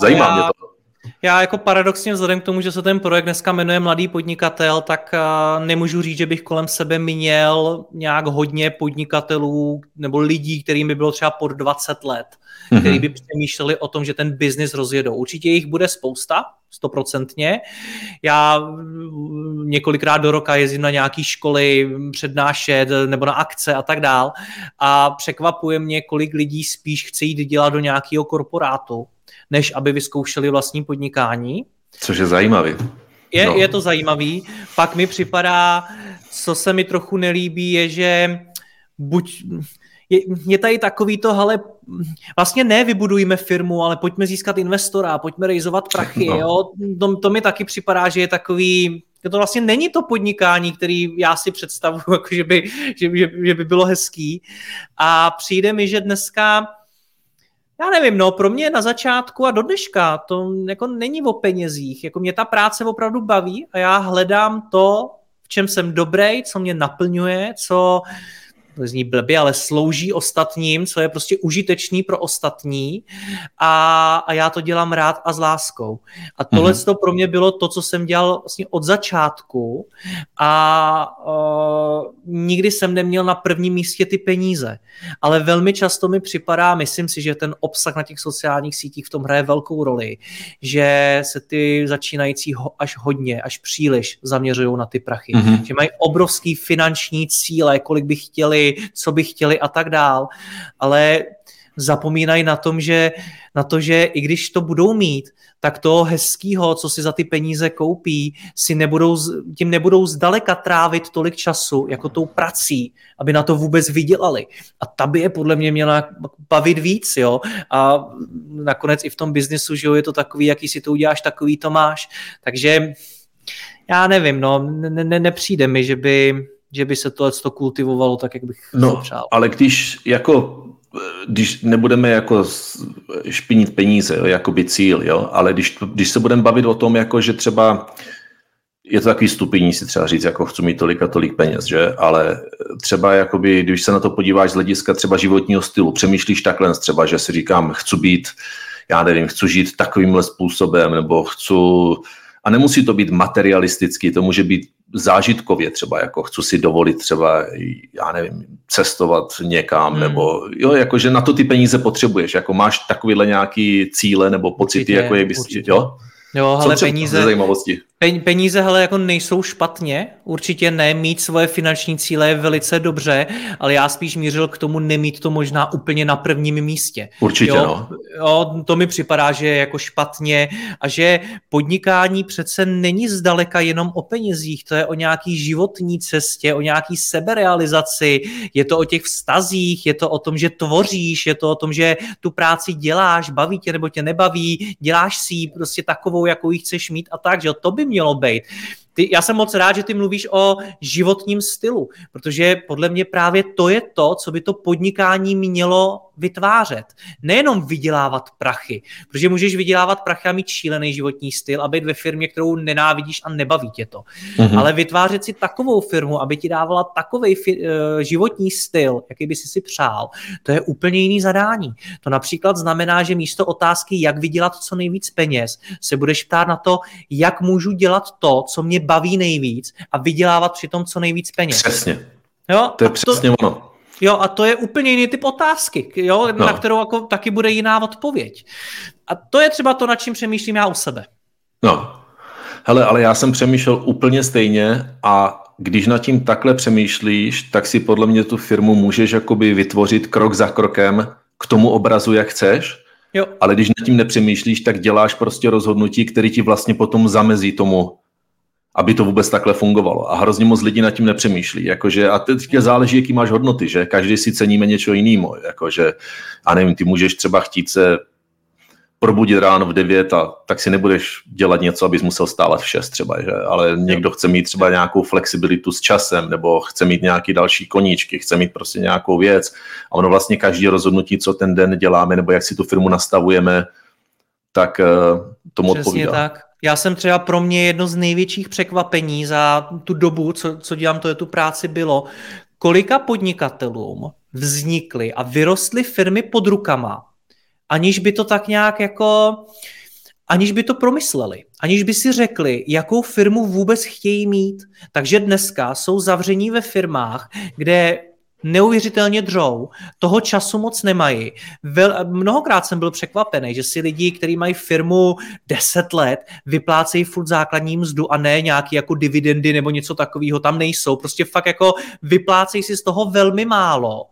Zajímá já, mě to. Já jako paradoxně vzhledem k tomu, že se ten projekt dneska jmenuje Mladý podnikatel, tak nemůžu říct, že bych kolem sebe měl nějak hodně podnikatelů nebo lidí, kterým by bylo třeba pod 20 let, mm-hmm. který by přemýšleli o tom, že ten biznis rozjedou. Určitě jich bude spousta, stoprocentně. Já několikrát do roka jezdím na nějaké školy, přednášet nebo na akce a tak dál a překvapuje mě, kolik lidí spíš chce jít dělat do nějakého korporátu, než aby vyzkoušeli vlastní podnikání. Což je zajímavý. Je, no. je to zajímavý. Pak mi připadá, co se mi trochu nelíbí, je, že buď je, je tady takový to, ale vlastně ne vybudujeme firmu, ale pojďme získat investora, pojďme rejzovat prachy, no. jo? To, to mi taky připadá, že je takový, to vlastně není to podnikání, který já si představuji, jako že, by, že, že, že by bylo hezký. A přijde mi, že dneska já nevím, no, pro mě na začátku a do dneška to jako není o penězích. Jako mě ta práce opravdu baví a já hledám to, v čem jsem dobrý, co mě naplňuje, co, to zní blbě, ale slouží ostatním, co je prostě užitečný pro ostatní a, a já to dělám rád a s láskou. A tohle mm-hmm. to pro mě bylo to, co jsem dělal vlastně od začátku a uh, nikdy jsem neměl na prvním místě ty peníze. Ale velmi často mi připadá, myslím si, že ten obsah na těch sociálních sítích v tom hraje velkou roli, že se ty začínající ho, až hodně, až příliš zaměřují na ty prachy. Mm-hmm. Že mají obrovský finanční cíle, kolik by chtěli co by chtěli a tak dál, ale zapomínají na tom, že na to, že i když to budou mít, tak to hezkýho, co si za ty peníze koupí, si nebudou, tím nebudou zdaleka trávit tolik času, jako tou prací, aby na to vůbec vydělali. A ta by je podle mě měla bavit víc, jo. A nakonec i v tom biznesu, že jo, je to takový, jaký si to uděláš, takový to máš. Takže já nevím, no, ne, ne, nepřijde mi, že by, že by se tohle to kultivovalo tak, jak bych no, přál. ale když jako když nebudeme jako špinit peníze, jo, jako by cíl, jo, ale když, když se budeme bavit o tom, jako že třeba je to takový stupení si třeba říct, jako chci mít tolik a tolik peněz, že? Ale třeba jakoby, když se na to podíváš z hlediska třeba životního stylu, přemýšlíš takhle třeba, že si říkám, chci být, já nevím, chci žít takovýmhle způsobem, nebo chci, a nemusí to být materialistický, to může být zážitkově třeba, jako chci si dovolit třeba, já nevím, cestovat někam, hmm. nebo jo, jakože na to ty peníze potřebuješ, jako máš takovýhle nějaký cíle nebo pocity, určitě, jako jak bys, jo? Jo, ale peníze, zajímavosti? Peníze hele, jako nejsou špatně, určitě ne, mít svoje finanční cíle je velice dobře, ale já spíš mířil k tomu nemít to možná úplně na prvním místě. Určitě, jo? no. Jo, to mi připadá, že je jako špatně a že podnikání přece není zdaleka jenom o penězích, to je o nějaký životní cestě, o nějaký seberealizaci, je to o těch vztazích, je to o tom, že tvoříš, je to o tom, že tu práci děláš, baví tě nebo tě nebaví, děláš si ji prostě takovou, jakou ji chceš mít a tak, že to by mělo být. Ty, já jsem moc rád, že ty mluvíš o životním stylu, protože podle mě právě to je to, co by to podnikání mělo vytvářet. Nejenom vydělávat prachy, protože můžeš vydělávat prachy a mít šílený životní styl a být ve firmě, kterou nenávidíš a nebaví tě to. Mm-hmm. Ale vytvářet si takovou firmu, aby ti dávala takový fi- uh, životní styl, jaký by si si přál, to je úplně jiný zadání. To například znamená, že místo otázky, jak vydělat co nejvíc peněz, se budeš ptát na to, jak můžu dělat to, co mě baví nejvíc a vydělávat přitom co nejvíc peněz. Přesně. Jo? To je přesně to, ono. Jo, a to je úplně jiný typ otázky, jo, no. na kterou jako taky bude jiná odpověď. A to je třeba to, nad čím přemýšlím já u sebe. No, hele, ale já jsem přemýšlel úplně stejně a když nad tím takhle přemýšlíš, tak si podle mě tu firmu můžeš jakoby vytvořit krok za krokem k tomu obrazu, jak chceš, jo. ale když nad tím nepřemýšlíš, tak děláš prostě rozhodnutí, které ti vlastně potom zamezí tomu, aby to vůbec takhle fungovalo. A hrozně moc lidí nad tím nepřemýšlí. Jakože, a teď záleží, jaký máš hodnoty, že každý si ceníme něco jiného. Jakože, a nevím, ty můžeš třeba chtít se probudit ráno v 9 a tak si nebudeš dělat něco, abys musel stávat v 6 třeba, že? ale někdo chce mít třeba nějakou flexibilitu s časem nebo chce mít nějaký další koníčky, chce mít prostě nějakou věc a ono vlastně každý rozhodnutí, co ten den děláme nebo jak si tu firmu nastavujeme, tak uh, tomu Přesně odpovídá. tak. Já jsem třeba pro mě jedno z největších překvapení za tu dobu, co, co dělám to je tu práci, bylo, kolika podnikatelům vznikly a vyrostly firmy pod rukama, aniž by to tak nějak jako, aniž by to promysleli, aniž by si řekli, jakou firmu vůbec chtějí mít. Takže dneska jsou zavření ve firmách, kde neuvěřitelně dřou, toho času moc nemají. Vel, mnohokrát jsem byl překvapený, že si lidi, kteří mají firmu 10 let, vyplácejí furt základní mzdu a ne nějaký jako dividendy nebo něco takového tam nejsou. Prostě fakt jako vyplácejí si z toho velmi málo.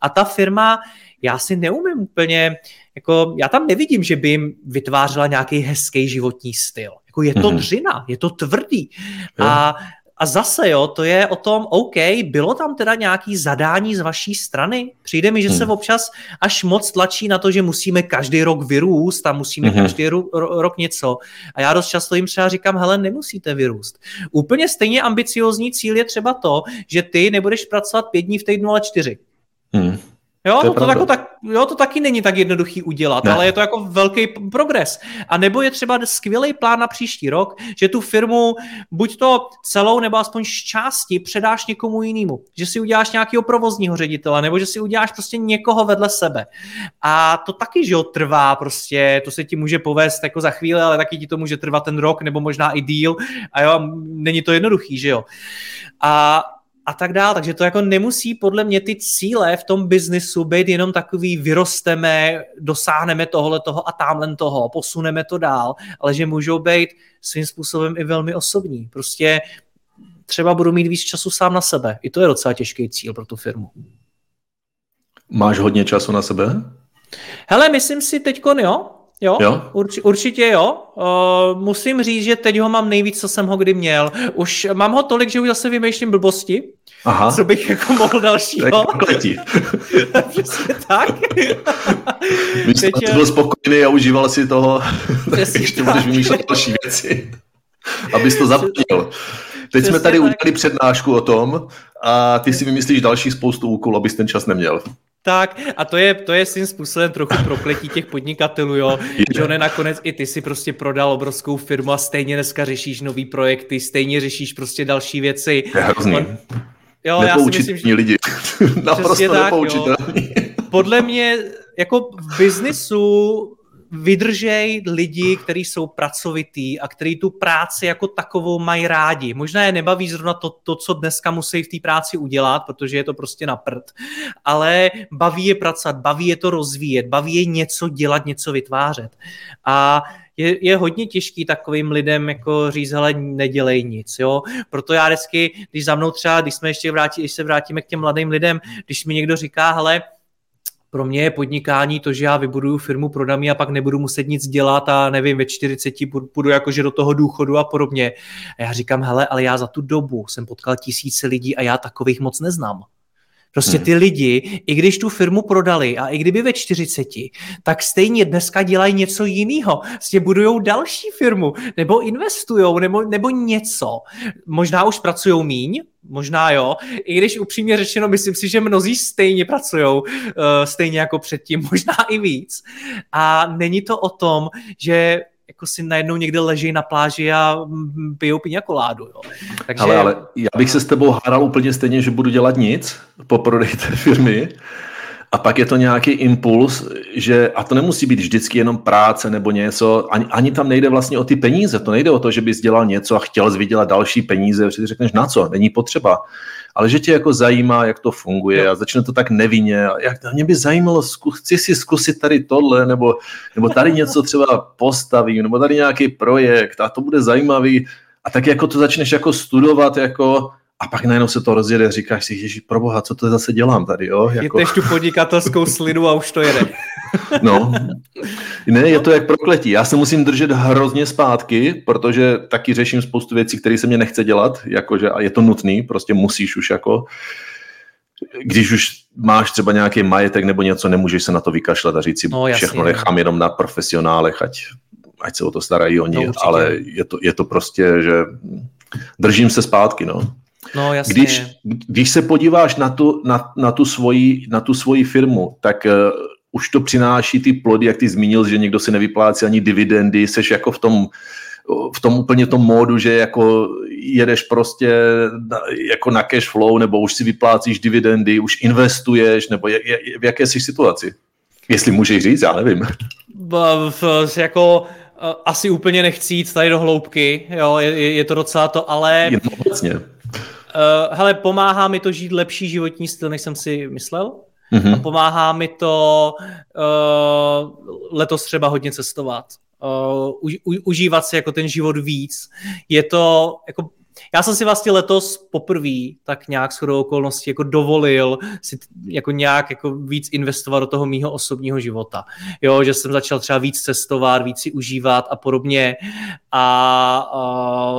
A ta firma, já si neumím úplně, jako já tam nevidím, že by jim vytvářela nějaký hezký životní styl. Jako je to mm-hmm. dřina, je to tvrdý. A a zase, jo, to je o tom, OK, bylo tam teda nějaký zadání z vaší strany? Přijde mi, že hmm. se občas až moc tlačí na to, že musíme každý rok vyrůst a musíme hmm. každý ro- ro- rok něco. A já dost často jim třeba říkám, hele, nemusíte vyrůst. Úplně stejně ambiciozní cíl je třeba to, že ty nebudeš pracovat pět dní v týdnu, ale čtyři. Hmm. Jo, to, to, to, jako tak, jo, to taky není tak jednoduchý udělat, ne. ale je to jako velký progres. A nebo je třeba skvělý plán na příští rok, že tu firmu buď to celou nebo aspoň z části předáš někomu jinému. Že si uděláš nějakého provozního ředitele, nebo že si uděláš prostě někoho vedle sebe. A to taky, že jo, trvá prostě, to se ti může povést jako za chvíli, ale taky ti to může trvat ten rok, nebo možná i díl. A jo, není to jednoduchý, že jo. A a tak dál. Takže to jako nemusí podle mě ty cíle v tom biznisu být jenom takový vyrosteme, dosáhneme tohle toho a tamhle toho, posuneme to dál, ale že můžou být svým způsobem i velmi osobní. Prostě třeba budu mít víc času sám na sebe. I to je docela těžký cíl pro tu firmu. Máš hodně času na sebe? Hele, myslím si teďkon, jo, Jo, jo? Urč, určitě jo. Uh, musím říct, že teď ho mám nejvíc, co jsem ho kdy měl. Už mám ho tolik, že už zase vymýšlím blbosti. Aha. Co bych jako mohl dalšího. Přesně tak. Místo, teď, byl spokojený a užíval si toho, ještě tak. budeš vymýšlet další věci. Abys to zapomněl. Teď jsme tady tak. udělali přednášku o tom a ty si vymyslíš další spoustu úkolů, abys ten čas neměl. Tak a to je, to je svým způsobem trochu prokletí těch podnikatelů, jo. Že ne nakonec i ty si prostě prodal obrovskou firmu a stejně dneska řešíš nový projekty, stejně řešíš prostě další věci. Je hrozný. On, jo, já si myslím, že... lidi. Naprosto tak, nepoučitelní. Podle mě jako v biznisu vydržej lidi, kteří jsou pracovitý a kteří tu práci jako takovou mají rádi. Možná je nebaví zrovna to, to co dneska musí v té práci udělat, protože je to prostě na prd, ale baví je pracovat, baví je to rozvíjet, baví je něco dělat, něco vytvářet. A je, je hodně těžký takovým lidem jako říct, hele, nedělej nic, jo. Proto já vždycky, když za mnou třeba, když jsme ještě vrátí, když se vrátíme k těm mladým lidem, když mi někdo říká, hele, pro mě je podnikání to, že já vybuduju firmu, prodám a pak nebudu muset nic dělat a nevím, ve 40 půjdu jakože do toho důchodu a podobně. A já říkám, hele, ale já za tu dobu jsem potkal tisíce lidí a já takových moc neznám. Prostě ty lidi, i když tu firmu prodali a i kdyby ve 40, tak stejně dneska dělají něco jiného. Prostě budují další firmu, nebo investují, nebo, nebo něco. Možná už pracují míň, možná jo, i když upřímně řečeno, myslím si, že mnozí stejně pracují, uh, stejně jako předtím, možná i víc. A není to o tom, že jako si najednou někde leží na pláži a pijou piňakoládu. Jo. Takže... Ale, ale já bych se s tebou hádal úplně stejně, že budu dělat nic po prodeji té firmy a pak je to nějaký impuls, že, a to nemusí být vždycky jenom práce nebo něco, ani, ani tam nejde vlastně o ty peníze, to nejde o to, že bys dělal něco a chtěl vydělat další peníze, protože řekneš na co, není potřeba ale že tě jako zajímá, jak to funguje a začne to tak nevinně. A jak, mě by zajímalo, chci si zkusit tady tohle, nebo, nebo tady něco třeba postavím, nebo tady nějaký projekt a to bude zajímavý. A tak jako to začneš jako studovat, jako a pak najednou se to rozjede, říkáš si, ježi, proboha, co to zase dělám tady, jo? Jako... Jdeš tu podnikatelskou slinu a už to jede. no, ne, je to jak prokletí. Já se musím držet hrozně zpátky, protože taky řeším spoustu věcí, které se mě nechce dělat, jakože, a je to nutný, prostě musíš už jako, když už máš třeba nějaký majetek nebo něco, nemůžeš se na to vykašlat a říct si, no, jasně, všechno nechám jenom na profesionálech, ať, ať se o to starají oni, no, ale je to, je to prostě, že držím se zpátky, no. No, jasně. Když, když se podíváš na tu, na, na, tu svoji, na tu svoji firmu, tak uh, už to přináší ty plody, jak ty zmínil, že někdo si nevyplácí ani dividendy, seš jako v tom, v tom úplně tom módu, že jako jedeš prostě na, jako na cash flow, nebo už si vyplácíš dividendy, už investuješ, nebo je, je, v jaké jsi situaci? Jestli můžeš říct, já nevím. Jako asi úplně nechci jít tady do hloubky, jo, je, je to docela to, ale... Jen obecně. Uh, hele, pomáhá mi to žít lepší životní styl, než jsem si myslel. Mm-hmm. A pomáhá mi to uh, letos třeba hodně cestovat. Uh, u, u, užívat si jako ten život víc. Je to jako já jsem si vlastně letos poprvé tak nějak shodou okolností jako dovolil si jako nějak jako víc investovat do toho mýho osobního života. Jo, že jsem začal třeba víc cestovat, víc si užívat a podobně a, a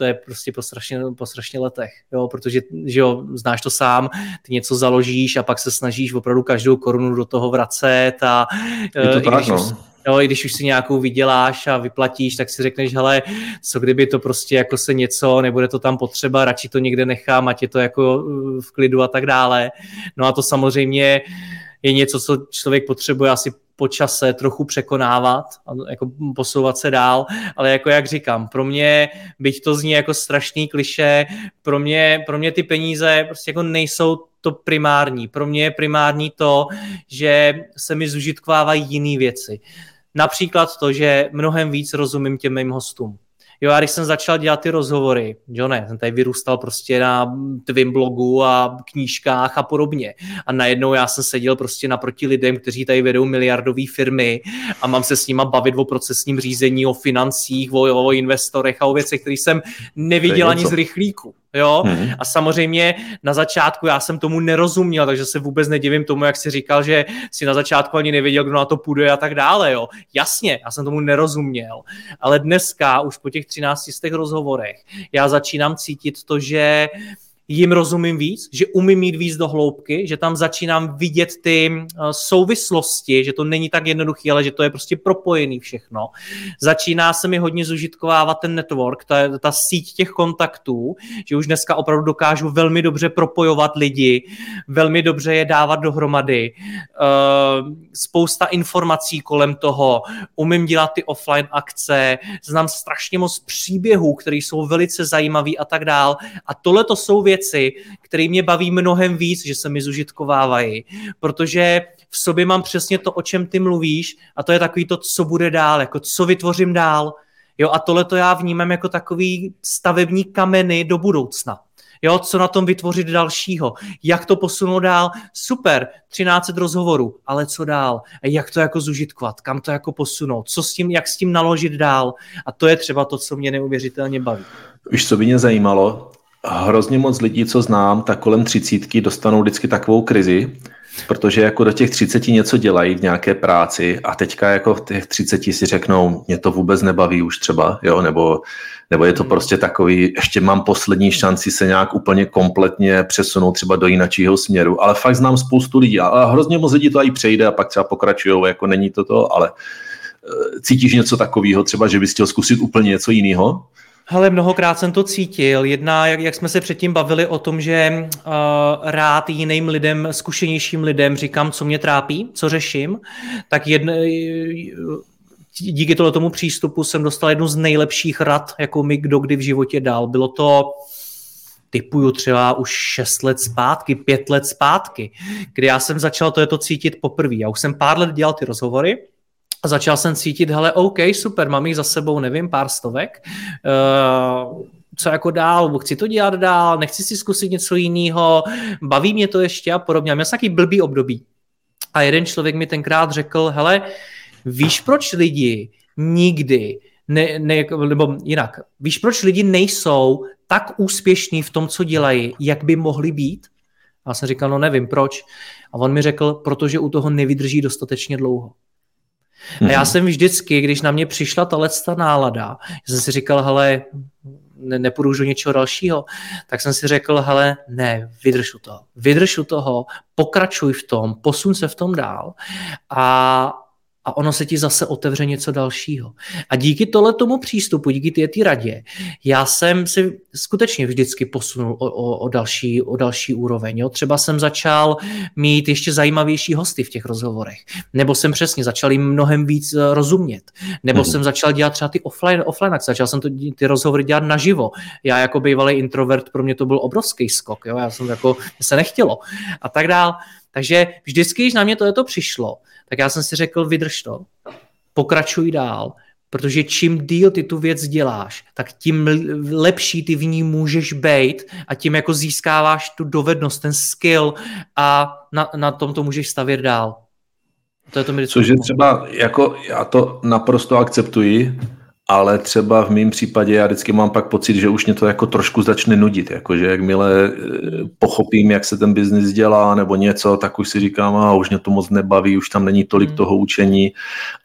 to je prostě po strašně, po strašně letech, jo, protože že jo, znáš to sám, ty něco založíš a pak se snažíš opravdu každou korunu do toho vracet a je to tak, když, no. Jo, i když už si nějakou vyděláš a vyplatíš, tak si řekneš, hele, co kdyby to prostě jako se něco, nebude to tam potřeba, radši to někde nechám, ať je to jako uh, v klidu a tak dále. No a to samozřejmě je něco, co člověk potřebuje asi po čase trochu překonávat a jako posouvat se dál, ale jako jak říkám, pro mě, byť to zní jako strašný kliše, pro mě, pro mě ty peníze prostě jako nejsou to primární. Pro mě je primární to, že se mi zužitkovávají jiné věci. Například to, že mnohem víc rozumím těm mým hostům. Jo, a když jsem začal dělat ty rozhovory, jo ne, jsem tady vyrůstal prostě na tvým blogu a knížkách a podobně. A najednou já jsem seděl prostě naproti lidem, kteří tady vedou miliardové firmy a mám se s nima bavit o procesním řízení, o financích, o, o investorech a o věcech, které jsem neviděl ani z rychlíku. Jo? Hmm. A samozřejmě na začátku já jsem tomu nerozuměl, takže se vůbec nedivím tomu, jak si říkal, že si na začátku ani nevěděl, kdo na to půjde a tak dále. Jo? Jasně, já jsem tomu nerozuměl. Ale dneska, už po těch 13 z těch rozhovorech, já začínám cítit to, že jim rozumím víc, že umím mít víc do hloubky, že tam začínám vidět ty eh, souvislosti, že to není tak jednoduché, ale že to je prostě propojený všechno. Začíná se mi hodně zužitkovávat ten network, ta, ta síť těch kontaktů, že už dneska opravdu dokážu velmi dobře propojovat lidi, velmi dobře je dávat dohromady, uh, spousta informací kolem toho, umím dělat ty offline akce, znám strašně moc příběhů, které jsou velice zajímavý a tak dál. A tohle to jsou věci, věci, které mě baví mnohem víc, že se mi zužitkovávají, protože v sobě mám přesně to, o čem ty mluvíš a to je takový to, co bude dál, jako co vytvořím dál. Jo, a tohle to já vnímám jako takový stavební kameny do budoucna. Jo, co na tom vytvořit dalšího, jak to posunout dál, super, 13 rozhovorů, ale co dál, jak to jako zužitkovat, kam to jako posunout, co s tím, jak s tím naložit dál? A to je třeba to, co mě neuvěřitelně baví. Víš, co by mě zajímalo, hrozně moc lidí, co znám, tak kolem třicítky dostanou vždycky takovou krizi, protože jako do těch 30 něco dělají v nějaké práci a teďka jako v těch 30 si řeknou, mě to vůbec nebaví už třeba, jo, nebo, nebo je to hmm. prostě takový, ještě mám poslední šanci se nějak úplně kompletně přesunout třeba do jiného směru, ale fakt znám spoustu lidí a hrozně moc lidí to i přejde a pak třeba pokračují, jako není to to, ale eh, cítíš něco takového, třeba, že bys chtěl zkusit úplně něco jiného? Hele, mnohokrát jsem to cítil. Jedna, jak, jak jsme se předtím bavili o tom, že uh, rád jiným lidem, zkušenějším lidem říkám, co mě trápí, co řeším, tak jedna, díky tomu přístupu jsem dostal jednu z nejlepších rad, jako mi kdo kdy v životě dal. Bylo to typuju třeba už 6 let zpátky, 5 let zpátky, kdy já jsem začal to, je to cítit poprvé. Já už jsem pár let dělal ty rozhovory, a začal jsem cítit, hele, OK, super, mám jich za sebou, nevím, pár stovek, uh, co jako dál, chci to dělat dál, nechci si zkusit něco jiného, baví mě to ještě a podobně. Měl jsem takový blbý období. A jeden člověk mi tenkrát řekl, hele, víš, proč lidi nikdy, ne, ne, nebo jinak, víš, proč lidi nejsou tak úspěšní v tom, co dělají, jak by mohli být? A já jsem říkal, no nevím, proč. A on mi řekl, protože u toho nevydrží dostatečně dlouho. Mm-hmm. A já mhm. jsem vždycky, když na mě přišla ta ta nálada, jsem si říkal, hele, ne, nepůjdu už do něčeho dalšího, tak jsem si řekl, hele, ne, vydrž u toho. Vydrž u toho, pokračuj v tom, posun se v tom dál a a ono se ti zase otevře něco dalšího. A díky tohle tomu přístupu, díky té ty radě, já jsem si skutečně vždycky posunul o, o, o, další, o další úroveň. Jo? Třeba jsem začal mít ještě zajímavější hosty v těch rozhovorech, nebo jsem přesně začal jim mnohem víc eh, rozumět, nebo hmm. jsem začal dělat třeba ty offline, offline akce, začal jsem to, ty rozhovory dělat naživo. Já jako bývalý introvert, pro mě to byl obrovský skok, jo? já jsem jako, se nechtělo a tak dál. Takže vždycky, když na mě to, přišlo, tak já jsem si řekl, vydrž to, pokračuj dál, protože čím díl ty tu věc děláš, tak tím lepší ty v ní můžeš být a tím jako získáváš tu dovednost, ten skill a na, na tom to můžeš stavět dál. To je to mi Což je třeba, jako já to naprosto akceptuji, ale třeba v mém případě já vždycky mám pak pocit, že už mě to jako trošku začne nudit, jakože jakmile eh, pochopím, jak se ten biznis dělá nebo něco, tak už si říkám, a už mě to moc nebaví, už tam není tolik hmm. toho učení,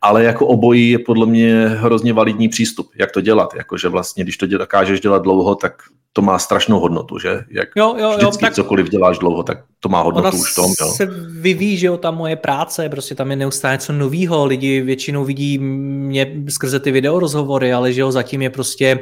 ale jako obojí je podle mě hrozně validní přístup, jak to dělat, jakože vlastně, když to dokážeš dělat dlouho, tak to má strašnou hodnotu, že? Jak jo, jo, vždycky jo, tak cokoliv děláš dlouho, tak to má hodnotu ona už v tom. Jo. se vyvíjí, že jo, ta moje práce, prostě tam je neustále něco novýho, lidi většinou vidí mě skrze ty video rozhovory, ale že jo, zatím je prostě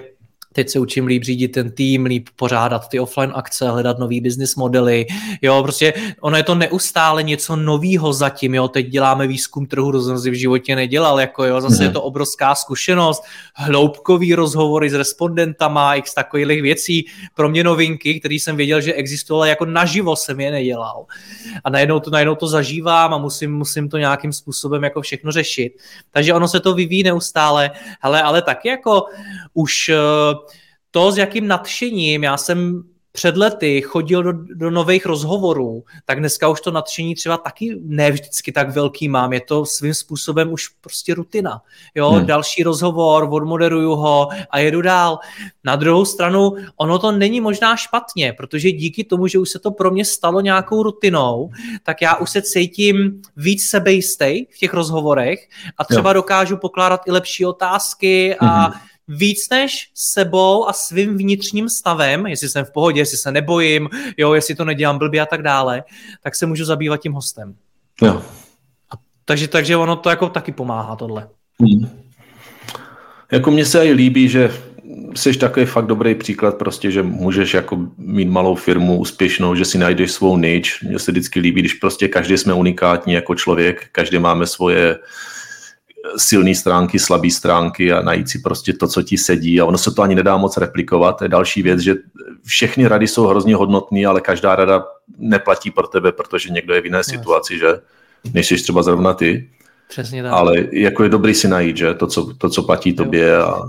teď se učím líp řídit ten tým, líp pořádat ty offline akce, hledat nový business modely, jo, prostě ono je to neustále něco novýho zatím, jo, teď děláme výzkum trhu, to jsem si v životě nedělal, jako jo, zase je mhm. to obrovská zkušenost, hloubkový rozhovory s respondentama, x takových věcí, pro mě novinky, který jsem věděl, že existovaly, jako naživo jsem je nedělal. A najednou to, najednou to zažívám a musím, musím to nějakým způsobem jako všechno řešit. Takže ono se to vyvíjí neustále, hele, ale taky jako už to, s jakým nadšením já jsem před lety chodil do, do nových rozhovorů, tak dneska už to nadšení třeba taky ne vždycky tak velký mám. Je to svým způsobem už prostě rutina. Jo, hmm. další rozhovor, odmoderuju ho a jedu dál. Na druhou stranu, ono to není možná špatně, protože díky tomu, že už se to pro mě stalo nějakou rutinou, tak já už se cítím víc sebejistý v těch rozhovorech a třeba jo. dokážu pokládat i lepší otázky a hmm víc než sebou a svým vnitřním stavem, jestli jsem v pohodě, jestli se nebojím, jo, jestli to nedělám blbě a tak dále, tak se můžu zabývat tím hostem. Jo. A, takže, takže ono to jako taky pomáhá tohle. Hmm. Jako mně se i líbí, že jsi takový fakt dobrý příklad prostě, že můžeš jako mít malou firmu úspěšnou, že si najdeš svou nič. Mně se vždycky líbí, když prostě každý jsme unikátní jako člověk, každý máme svoje silné stránky, slabé stránky a najít si prostě to, co ti sedí a ono se to ani nedá moc replikovat. To je další věc, že všechny rady jsou hrozně hodnotné, ale každá rada neplatí pro tebe, protože někdo je v jiné situaci, že nejsi třeba zrovna ty. Přesně tak. Ale jako je dobrý si najít, že to, co, to, co platí tobě a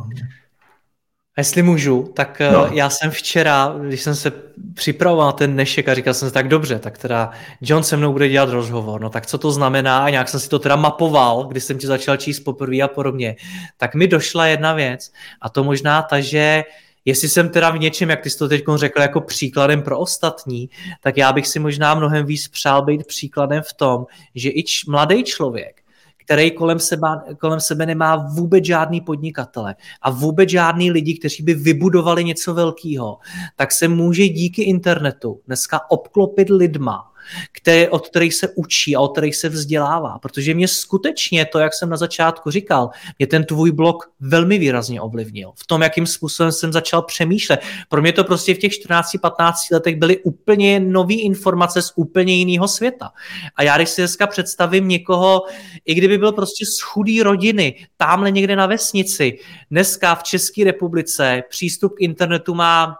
a jestli můžu, tak eh, no. já jsem včera, když jsem se připravoval na ten dnešek a říkal jsem si, tak dobře, tak teda John se mnou bude dělat rozhovor, no tak co to znamená, a nějak jsem si to teda mapoval, když jsem ti začal číst poprvé a podobně, tak mi došla jedna věc a to možná ta, že Jestli jsem teda v něčem, jak ty jsi to teď řekl, jako příkladem pro ostatní, tak já bych si možná mnohem víc přál být příkladem v tom, že i č- mladý člověk, který kolem sebe, kolem sebe nemá vůbec žádný podnikatele a vůbec žádný lidi, kteří by vybudovali něco velkého, tak se může díky internetu dneska obklopit lidma, které, od kterých se učí a od kterých se vzdělává. Protože mě skutečně to, jak jsem na začátku říkal, mě ten tvůj blog velmi výrazně ovlivnil. V tom, jakým způsobem jsem začal přemýšlet. Pro mě to prostě v těch 14-15 letech byly úplně nové informace z úplně jiného světa. A já když si dneska představím někoho, i kdyby byl prostě z chudé rodiny, tamhle někde na vesnici, dneska v České republice přístup k internetu má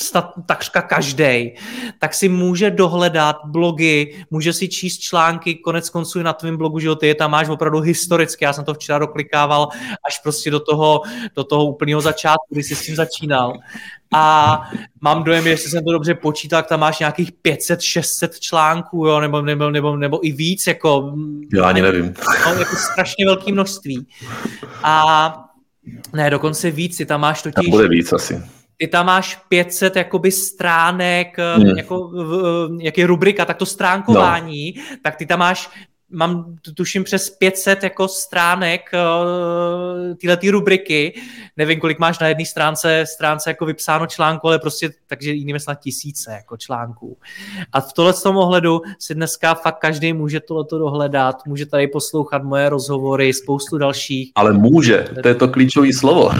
snad takřka každý, tak si může dohledat blogy, může si číst články, konec konců na tvém blogu, že ty je tam máš opravdu historicky, já jsem to včera doklikával až prostě do toho, do toho úplného začátku, kdy jsi s tím začínal. A mám dojem, jestli jsem to dobře počítal, tak tam máš nějakých 500-600 článků, jo, nebo, nebo, nebo, nebo i víc, jako... Já ani nevím. No, jako strašně velké množství. A ne, dokonce víc, ty tam máš totiž... Tam bude víc asi ty tam máš 500 jakoby stránek, hmm. jako, jak je rubrika, tak to stránkování, no. tak ty tam máš mám tuším přes 500 jako stránek uh, tyhle ty rubriky. Nevím, kolik máš na jedné stránce, stránce jako vypsáno článku, ale prostě takže jinými snad tisíce jako článků. A v tohle tom ohledu si dneska fakt každý může tohleto dohledat, může tady poslouchat moje rozhovory, spoustu dalších. Ale může, to je to klíčové slovo.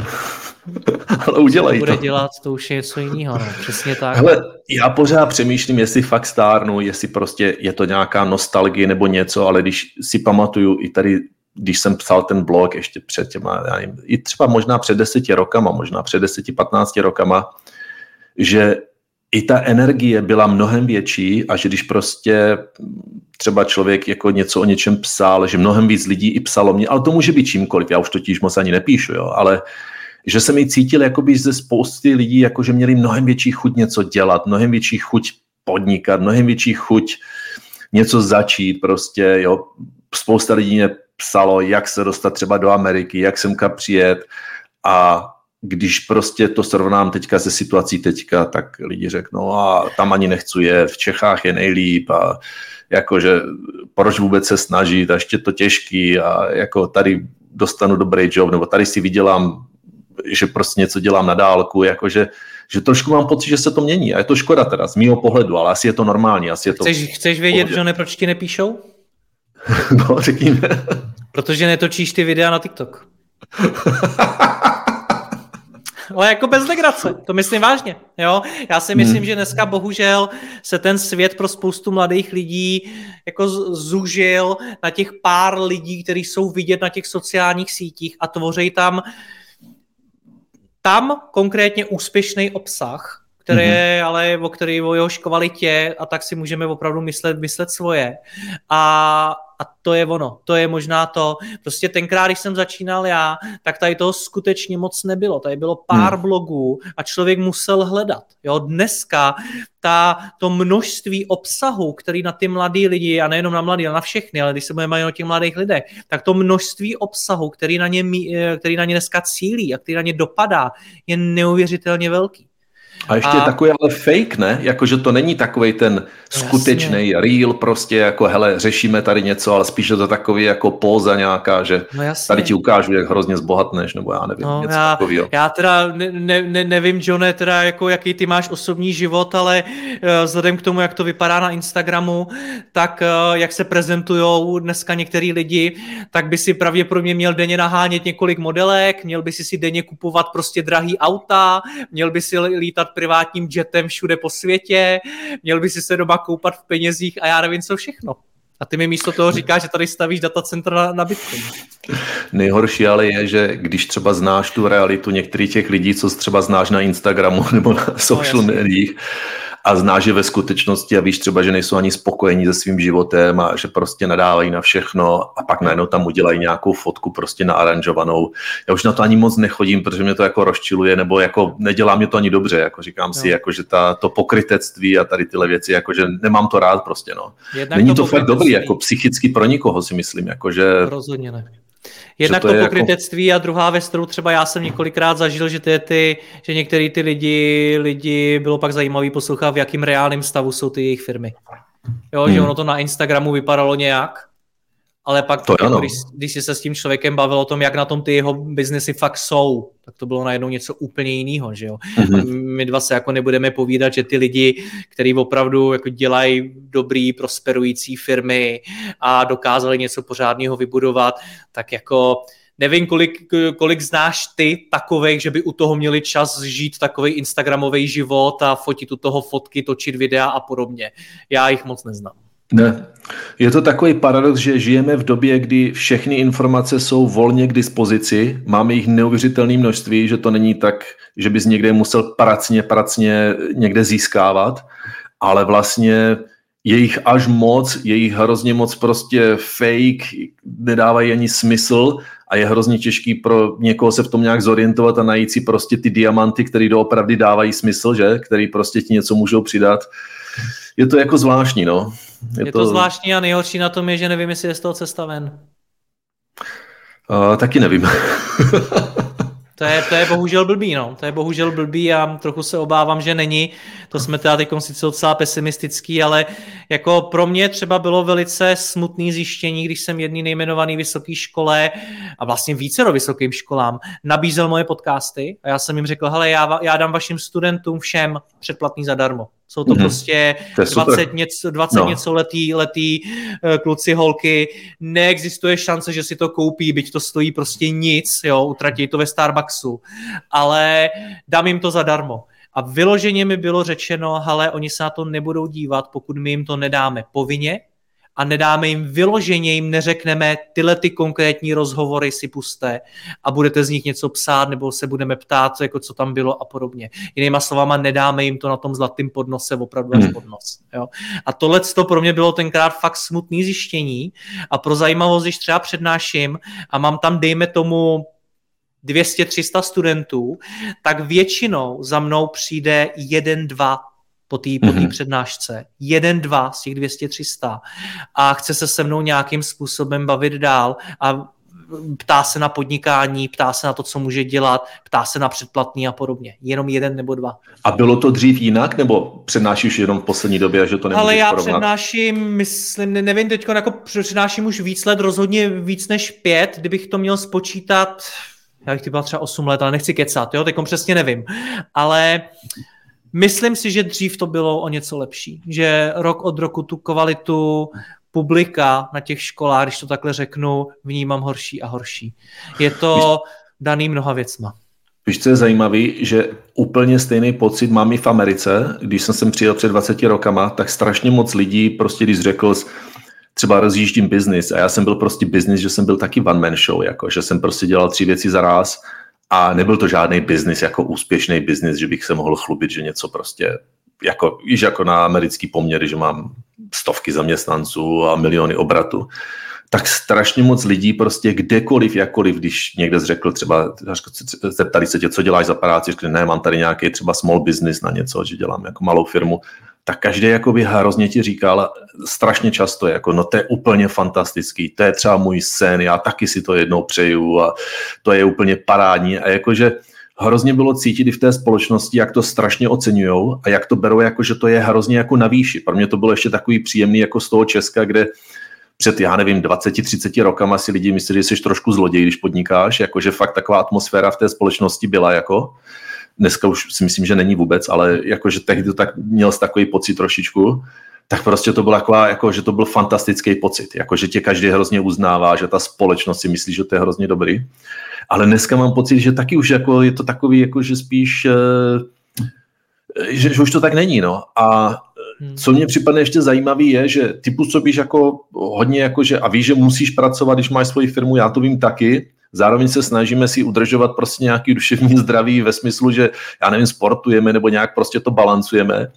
Ale udělají to. bude dělat, to už je něco jiného, no. přesně tak. Hele, já pořád přemýšlím, jestli fakt stárnu, jestli prostě je to nějaká nostalgie nebo něco, ale když si pamatuju i tady, když jsem psal ten blog ještě před těma, já nevím, i třeba možná před deseti rokama, možná před deseti, patnácti rokama, že i ta energie byla mnohem větší a že když prostě třeba člověk jako něco o něčem psal, že mnohem víc lidí i psalo mě, ale to může být čímkoliv, já už totiž moc ani nepíšu, jo, ale že jsem i cítil jakoby ze spousty lidí, jako že měli mnohem větší chuť něco dělat, mnohem větší chuť podnikat, mnohem větší chuť něco začít prostě, jo. Spousta lidí mě psalo, jak se dostat třeba do Ameriky, jak semka přijet a když prostě to srovnám teďka se situací teďka, tak lidi řeknou, a tam ani nechci je, v Čechách je nejlíp a jakože proč vůbec se snažit a ještě to těžký a jako tady dostanu dobrý job, nebo tady si vydělám že prostě něco dělám na dálku, jakože že trošku mám pocit, že se to mění a je to škoda teda z mýho pohledu, ale asi je to normální. Asi je to chceš, chceš vědět, že ne, proč ti nepíšou? no, řekni Protože netočíš ty videa na TikTok. Ale jako bez legrace, to myslím vážně. Jo? Já si myslím, hmm. že dneska bohužel se ten svět pro spoustu mladých lidí jako zužil na těch pár lidí, kteří jsou vidět na těch sociálních sítích a tvoří tam tam konkrétně úspěšný obsah, který mm-hmm. ale o který o jehož kvalitě a tak si můžeme opravdu myslet, myslet svoje. A, a to je ono, to je možná to. Prostě tenkrát, když jsem začínal já, tak tady toho skutečně moc nebylo. Tady bylo pár hmm. blogů a člověk musel hledat. Jo, dneska ta, to množství obsahu, který na ty mladí lidi, a nejenom na mladí, ale na všechny, ale když se budeme o těch mladých lidech, tak to množství obsahu, který na ně, který na ně dneska cílí a který na ně dopadá, je neuvěřitelně velký. A ještě a... takový ale fake, ne? Jakože to není takový ten skutečný real, prostě jako hele, řešíme tady něco, ale spíš je to takový jako póza nějaká, že no tady ti ukážu, jak hrozně zbohatneš, nebo já nevím, no, něco já, takového. Já teda ne, ne, nevím, Johne, teda jako jaký ty máš osobní život, ale uh, vzhledem k tomu, jak to vypadá na Instagramu, tak uh, jak se prezentují dneska některý lidi, tak by si pravděpodobně měl denně nahánět několik modelek, měl by si si denně kupovat prostě drahý auta, měl by si lítat privátním jetem všude po světě, měl by si se doma koupat v penězích a já nevím co všechno. A ty mi místo toho říkáš, že tady stavíš datacentra na, na Bitcoin. Nejhorší ale je, že když třeba znáš tu realitu některých těch lidí, co třeba znáš na Instagramu nebo na social no, médiích, a znáš je ve skutečnosti a víš třeba, že nejsou ani spokojení se svým životem a že prostě nadávají na všechno a pak najednou tam udělají nějakou fotku prostě naaranžovanou. Já už na to ani moc nechodím, protože mě to jako rozčiluje, nebo jako nedělá mě to ani dobře, jako říkám no. si, jako že ta, to pokrytectví a tady tyhle věci, jako že nemám to rád prostě, no. Jednak Není to, to fakt dobrý, jako psychicky pro nikoho si myslím, jako že... Rozhodně ne. Jednak to, to jako- pokrytectví jako... a druhá věc, kterou třeba já jsem několikrát zažil, že, ty, ty, že některý ty lidi, lidi bylo pak zajímavý poslouchat, v jakým reálném stavu jsou ty jejich firmy. Jo, hmm. že ono to na Instagramu vypadalo nějak, ale pak, to jako, když, když jsi se s tím člověkem bavil o tom, jak na tom ty jeho biznesy fakt jsou, tak to bylo najednou něco úplně jiného, že jo. Mm-hmm. My dva se jako nebudeme povídat, že ty lidi, kteří opravdu jako dělají dobrý, prosperující firmy a dokázali něco pořádného vybudovat, tak jako nevím, kolik, kolik znáš ty takových, že by u toho měli čas žít takový Instagramový život a fotit u toho fotky, točit videa a podobně. Já jich moc neznám. Ne. Je to takový paradox, že žijeme v době, kdy všechny informace jsou volně k dispozici, máme jich neuvěřitelné množství, že to není tak, že bys někde musel pracně, pracně někde získávat, ale vlastně je jich až moc, je jich hrozně moc prostě fake, nedávají ani smysl a je hrozně těžký pro někoho se v tom nějak zorientovat a najít si prostě ty diamanty, které doopravdy dávají smysl, že? Který prostě ti něco můžou přidat. Je to jako zvláštní, no. Je, je to... to zvláštní a nejhorší na tom je, že nevím, jestli je z toho cesta ven. Uh, taky nevím. To je, to je bohužel blbý, no. To je bohužel blbý a trochu se obávám, že není. To jsme teda teď sice docela pesimistický, ale jako pro mě třeba bylo velice smutný zjištění, když jsem jedný nejmenovaný vysoký škole a vlastně více do vysokým školám nabízel moje podcasty a já jsem jim řekl, hele, já, já dám vašim studentům všem předplatný zadarmo. Jsou to mm-hmm. prostě to 20, něco, 20 no. něco letý, letý uh, kluci, holky. Neexistuje šance, že si to koupí, byť to stojí prostě nic, jo, utratí to ve Starbucksu. Ale dám jim to zadarmo. A vyloženě mi bylo řečeno, ale oni se na to nebudou dívat, pokud my jim to nedáme povinně, a nedáme jim vyloženě, jim neřekneme tyhle ty konkrétní rozhovory si puste a budete z nich něco psát nebo se budeme ptát, jako co tam bylo a podobně. Jinýma slovama, nedáme jim to na tom zlatým podnose opravdu až hmm. podnos. Jo? A tohle to pro mě bylo tenkrát fakt smutný zjištění a pro zajímavost, když třeba přednáším a mám tam, dejme tomu, 200-300 studentů, tak většinou za mnou přijde jeden, dva po té po mm-hmm. přednášce. Jeden, dva z těch 200-300 a chce se se mnou nějakým způsobem bavit dál a ptá se na podnikání, ptá se na to, co může dělat, ptá se na předplatný a podobně. Jenom jeden nebo dva. A bylo to dřív jinak, nebo přednášíš jenom v poslední době, že to nemůžeš Ale já porovnat? přednáším, myslím, nevím, teď jako přednáším už víc let, rozhodně víc než pět, kdybych to měl spočítat, já bych typal třeba 8 let, ale nechci kecat, jo, teď přesně nevím. Ale Myslím si, že dřív to bylo o něco lepší, že rok od roku tu kvalitu publika na těch školách, když to takhle řeknu, vnímám horší a horší. Je to daný mnoha věcma. Víš, co je zajímavý, že úplně stejný pocit mám i v Americe. Když jsem sem přijel před 20 rokama, tak strašně moc lidí, prostě když řekl, třeba rozjíždím biznis a já jsem byl prostě biznis, že jsem byl taky one man show, jako, že jsem prostě dělal tři věci za raz a nebyl to žádný biznis jako úspěšný biznis, že bych se mohl chlubit, že něco prostě jako, již jako na americký poměry, že mám stovky zaměstnanců a miliony obratu, tak strašně moc lidí prostě kdekoliv, jakkoliv, když někde řekl třeba, zeptali se tě, co děláš za práci, řekli, ne, mám tady nějaký třeba small business na něco, že dělám jako malou firmu, tak každý jakoby hrozně ti říkal strašně často, jako no to je úplně fantastický, to je třeba můj sen, já taky si to jednou přeju a to je úplně parádní a jakože hrozně bylo cítit i v té společnosti, jak to strašně oceňují a jak to berou, jako že to je hrozně jako na výši. Pro mě to bylo ještě takový příjemný jako z toho Česka, kde před, já nevím, 20-30 rokama si lidi mysleli, že jsi trošku zloděj, když podnikáš, jakože fakt taková atmosféra v té společnosti byla jako. Dneska už si myslím, že není vůbec, ale jakože tehdy to tak měl takový pocit trošičku, tak prostě to bylo taková, jako, že to byl fantastický pocit, jako, že tě každý hrozně uznává, že ta společnost si myslí, že to je hrozně dobrý. Ale dneska mám pocit, že taky už jako, je to takový, jako, že spíš, eh, že, že už to tak není. No. A hmm. co mě připadne ještě zajímavý je, že ty působíš jako hodně jako, že a víš, že musíš pracovat, když máš svoji firmu, já to vím taky, Zároveň se snažíme si udržovat prostě nějaký duševní zdraví ve smyslu, že já nevím, sportujeme nebo nějak prostě to balancujeme,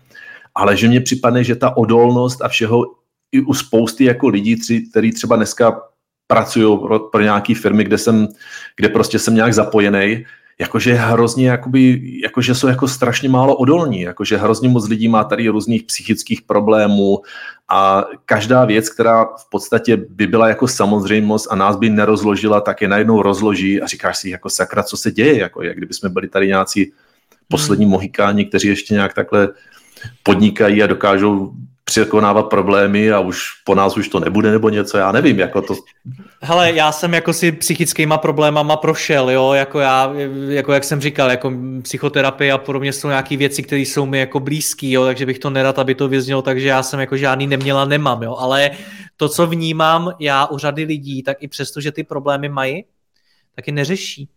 ale že mně připadne, že ta odolnost a všeho i u spousty jako lidí, kteří třeba dneska pracují pro, pro nějaké firmy, kde, jsem, kde prostě jsem nějak zapojený, jakože hrozně, jakoby, jakože jsou jako strašně málo odolní, jakože hrozně moc lidí má tady různých psychických problémů a každá věc, která v podstatě by byla jako samozřejmost a nás by nerozložila, tak je najednou rozloží a říkáš si jako sakra, co se děje, jako jak kdyby jsme byli tady nějací poslední hmm. mohikáni, kteří ještě nějak takhle podnikají a dokážou překonávat problémy a už po nás už to nebude nebo něco, já nevím, jako to... Hele, já jsem jako si psychickýma problémama prošel, jo, jako já, jako jak jsem říkal, jako psychoterapie a podobně jsou nějaké věci, které jsou mi jako blízký, jo, takže bych to nerad, aby to vyznělo, takže já jsem jako žádný neměla, nemám, jo, ale to, co vnímám já u řady lidí, tak i přesto, že ty problémy mají, tak je neřeší.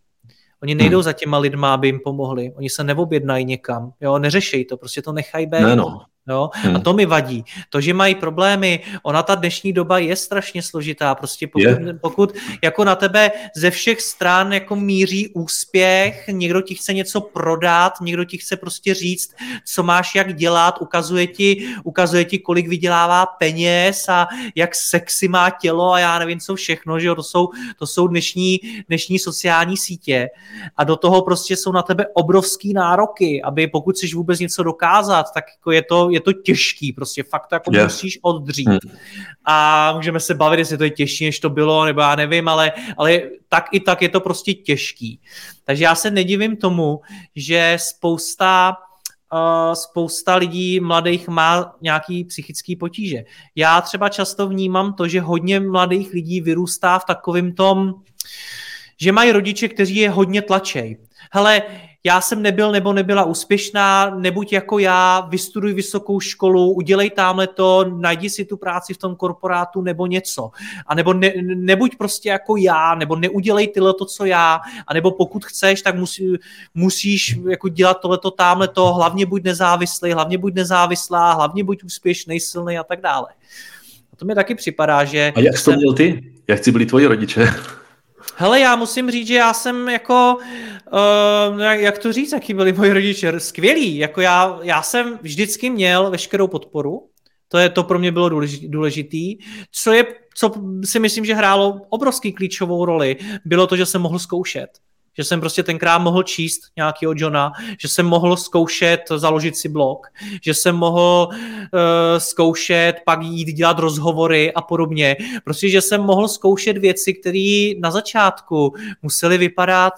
Oni nejdou hmm. za těma lidma, aby jim pomohli. Oni se neobjednají někam. Jo, neřešejí to, prostě to nechají být. Ne, no. Jo? Hmm. A to mi vadí. To, že mají problémy, ona ta dnešní doba je strašně složitá. Prostě pokud, je. pokud jako na tebe ze všech stran jako míří úspěch, někdo ti chce něco prodat, někdo ti chce prostě říct, co máš jak dělat, ukazuje ti, ukazuje ti, kolik vydělává peněz a jak sexy má tělo a já nevím co všechno, že jo? To jsou, to jsou dnešní, dnešní sociální sítě a do toho prostě jsou na tebe obrovský nároky, aby pokud chceš vůbec něco dokázat, tak jako je to, je je to těžký, prostě fakt to jako yeah. musíš oddřít. Hmm. A můžeme se bavit, jestli to je těžší, než to bylo, nebo já nevím, ale, ale tak i tak je to prostě těžký. Takže já se nedivím tomu, že spousta Uh, spousta lidí mladých má nějaký psychický potíže. Já třeba často vnímám to, že hodně mladých lidí vyrůstá v takovém tom, že mají rodiče, kteří je hodně tlačej. Hele, já jsem nebyl nebo nebyla úspěšná, nebuď jako já, vystuduj vysokou školu, udělej tamhle to, najdi si tu práci v tom korporátu nebo něco. A nebo ne, nebuď prostě jako já, nebo neudělej tyhle to, co já, a nebo pokud chceš, tak musí, musíš jako dělat tohleto, tamhle to, hlavně buď nezávislý, hlavně buď nezávislá, hlavně buď úspěšný, silný a tak dále. A to mi taky připadá, že... A jak jsi to měl ty? Jak jsi byli tvoji rodiče? Hele, já musím říct, že já jsem jako, uh, jak to říct, jaký byli moji rodiče, skvělý. Jako já, já jsem vždycky měl veškerou podporu, to, je, to pro mě bylo důležitý. Co, je, co si myslím, že hrálo obrovský klíčovou roli, bylo to, že jsem mohl zkoušet že jsem prostě tenkrát mohl číst nějakého Johna, že jsem mohl zkoušet založit si blog, že jsem mohl uh, zkoušet pak jít dělat rozhovory a podobně. Prostě, že jsem mohl zkoušet věci, které na začátku musely vypadat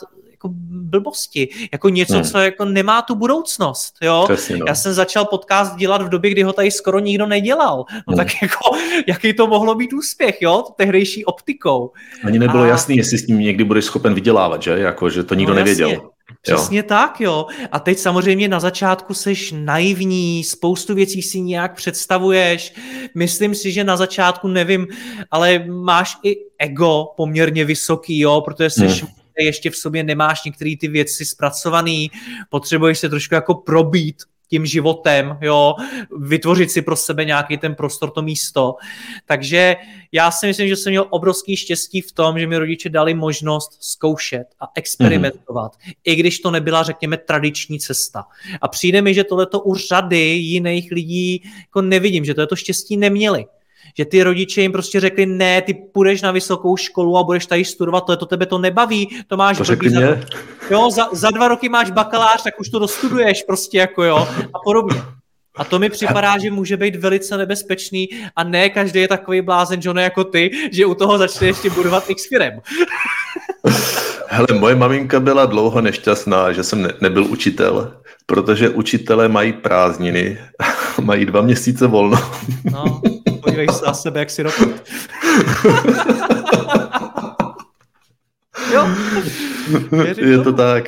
blbosti, jako něco, hmm. co jako nemá tu budoucnost, jo. Přesně, no. Já jsem začal podcast dělat v době, kdy ho tady skoro nikdo nedělal. No hmm. tak jako, jaký to mohlo být úspěch, jo, tehdejší optikou. Ani nebylo a... jasný, jestli s tím někdy budeš schopen vydělávat, že? Jako, že to nikdo no, nevěděl. Přesně jo. tak, jo. A teď samozřejmě na začátku seš naivní, spoustu věcí si nějak představuješ. Myslím si, že na začátku, nevím, ale máš i ego poměrně vysoký, jo, protože seš hmm ještě v sobě nemáš některé ty věci zpracované, potřebuješ se trošku jako probít tím životem, jo, vytvořit si pro sebe nějaký ten prostor, to místo. Takže já si myslím, že jsem měl obrovský štěstí v tom, že mi rodiče dali možnost zkoušet a experimentovat, mm-hmm. i když to nebyla, řekněme, tradiční cesta. A přijde mi, že tohleto u řady jiných lidí jako nevidím, že to štěstí neměli že ty rodiče jim prostě řekli, ne, ty půjdeš na vysokou školu a budeš tady studovat, to, to tebe to nebaví, to máš to řekli za, jo, za, za, dva roky máš bakalář, tak už to dostuduješ prostě jako jo a podobně. A to mi připadá, že může být velice nebezpečný a ne každý je takový blázen John jako ty, že u toho začne ještě budovat x firem. Hele, moje maminka byla dlouho nešťastná, že jsem ne, nebyl učitel, protože učitelé mají prázdniny, mají dva měsíce volno. No, podívej se na sebe, jak si rokut. jo. Věřím je tomu. to tak.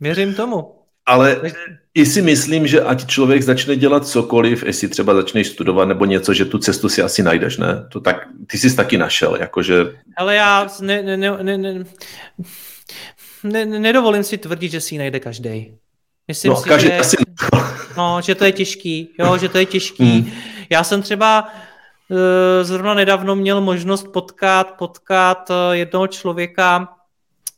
Věřím tomu. Ale i si myslím, že ať člověk začne dělat cokoliv, jestli třeba začneš studovat nebo něco, že tu cestu si asi najdeš, ne? To tak, ty jsi taky našel, jakože... Ale já ne, ne, ne, ne, ne, ne, nedovolím si tvrdit, že si ji najde každý. Myslím no, si, každý že, asi... no, že to je těžký, jo, že to je těžký. Hmm. Já jsem třeba Eh, zrovna nedávno měl možnost potkat, potkat eh, jednoho člověka,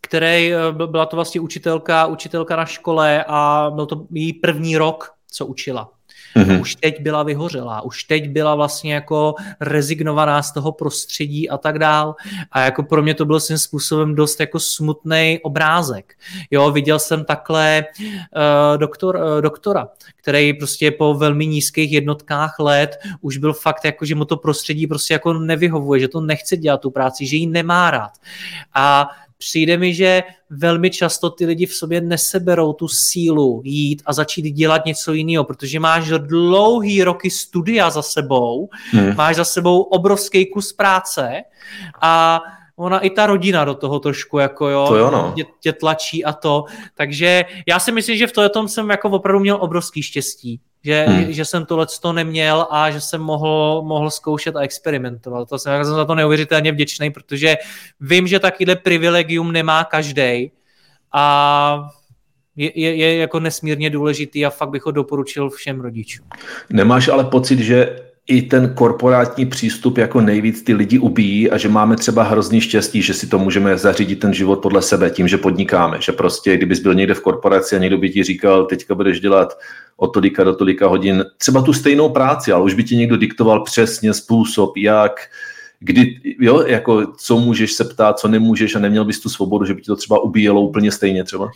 který eh, byla to vlastně učitelka, učitelka na škole a byl to její první rok, co učila. Mm-hmm. Už teď byla vyhořelá, už teď byla vlastně jako rezignovaná z toho prostředí a tak dál. A jako pro mě to byl svým způsobem dost jako smutný obrázek. Jo, viděl jsem takhle uh, doktor, uh, doktora, který prostě po velmi nízkých jednotkách let už byl fakt jako, že mu to prostředí prostě jako nevyhovuje, že to nechce dělat tu práci, že ji nemá rád. A přijde mi, že velmi často ty lidi v sobě neseberou tu sílu jít a začít dělat něco jiného, protože máš dlouhý roky studia za sebou, hmm. máš za sebou obrovský kus práce a ona i ta rodina do toho trošku jako jo, to jo no. tě, tě tlačí a to. Takže já si myslím, že v tom jsem jako opravdu měl obrovský štěstí, že, hmm. že jsem tohle to neměl a že jsem mohl, mohl zkoušet a experimentovat. To jsem, jsem za to neuvěřitelně vděčný, protože vím, že takovýhle privilegium nemá každý a je, je, je jako nesmírně důležitý a fakt bych ho doporučil všem rodičům. Nemáš ale pocit, že i ten korporátní přístup jako nejvíc ty lidi ubíjí a že máme třeba hrozný štěstí, že si to můžeme zařídit ten život podle sebe tím, že podnikáme. Že prostě, kdybys byl někde v korporaci a někdo by ti říkal, teďka budeš dělat od tolika do tolika hodin třeba tu stejnou práci, ale už by ti někdo diktoval přesně způsob, jak, kdy, jo, jako co můžeš se ptát, co nemůžeš a neměl bys tu svobodu, že by ti to třeba ubíjelo úplně stejně třeba?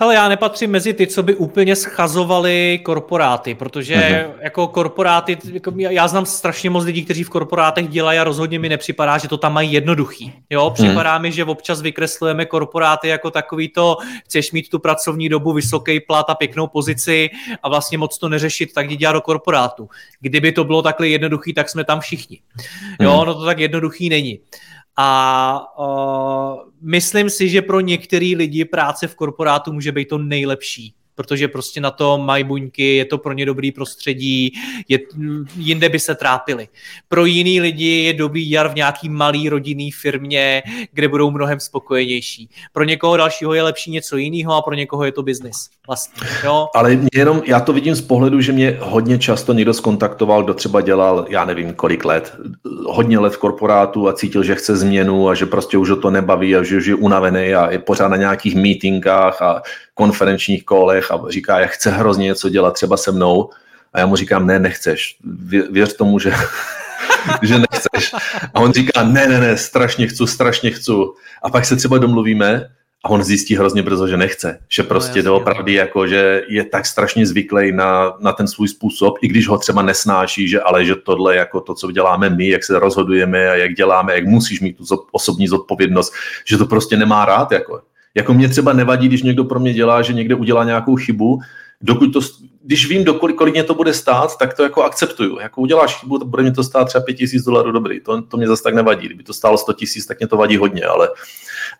Hele, já nepatřím mezi ty, co by úplně schazovali korporáty, protože uh-huh. jako korporáty, jako já znám strašně moc lidí, kteří v korporátech dělají a rozhodně mi nepřipadá, že to tam mají jednoduchý. Jo, mhm. připadá uh-huh. mi, že občas vykreslujeme korporáty jako takový to, chceš mít tu pracovní dobu, vysoký plat a pěknou pozici a vlastně moc to neřešit, tak jdi dělat do korporátu. Kdyby to bylo takhle jednoduchý, tak jsme tam všichni. Jo, uh-huh. no to tak jednoduchý není. A uh, myslím si, že pro některý lidi práce v korporátu může být to nejlepší protože prostě na to mají buňky, je to pro ně dobrý prostředí, je, jinde by se trápili. Pro jiný lidi je dobrý jar v nějaký malý rodinný firmě, kde budou mnohem spokojenější. Pro někoho dalšího je lepší něco jiného a pro někoho je to biznis. Vlastně? Ale jenom, já to vidím z pohledu, že mě hodně často někdo skontaktoval, kdo třeba dělal, já nevím kolik let, hodně let v korporátu a cítil, že chce změnu a že prostě už o to nebaví a že už je unavený a je pořád na nějakých meetingách a konferenčních kolech a říká, jak chce hrozně něco dělat třeba se mnou a já mu říkám, ne, nechceš, Vě, věř tomu, že, že nechceš. A on říká, ne, ne, ne, strašně chci, strašně chci. A pak se třeba domluvíme a on zjistí hrozně brzo, že nechce. Že no, prostě no, doopravdy jako, že je tak strašně zvyklý na, na ten svůj způsob, i když ho třeba nesnáší, že ale že tohle jako to, co děláme my, jak se rozhodujeme a jak děláme, jak musíš mít tu osobní zodpovědnost, že to prostě nemá rád. Jako. Jako mě třeba nevadí, když někdo pro mě dělá, že někde udělá nějakou chybu, dokud to, když vím, dokolik, kolik mě to bude stát, tak to jako akceptuju. Jako uděláš chybu, to bude mě to stát třeba 5000 dolarů, dobrý, to, to mě zase tak nevadí. Kdyby to stálo 100 tisíc, tak mě to vadí hodně, ale,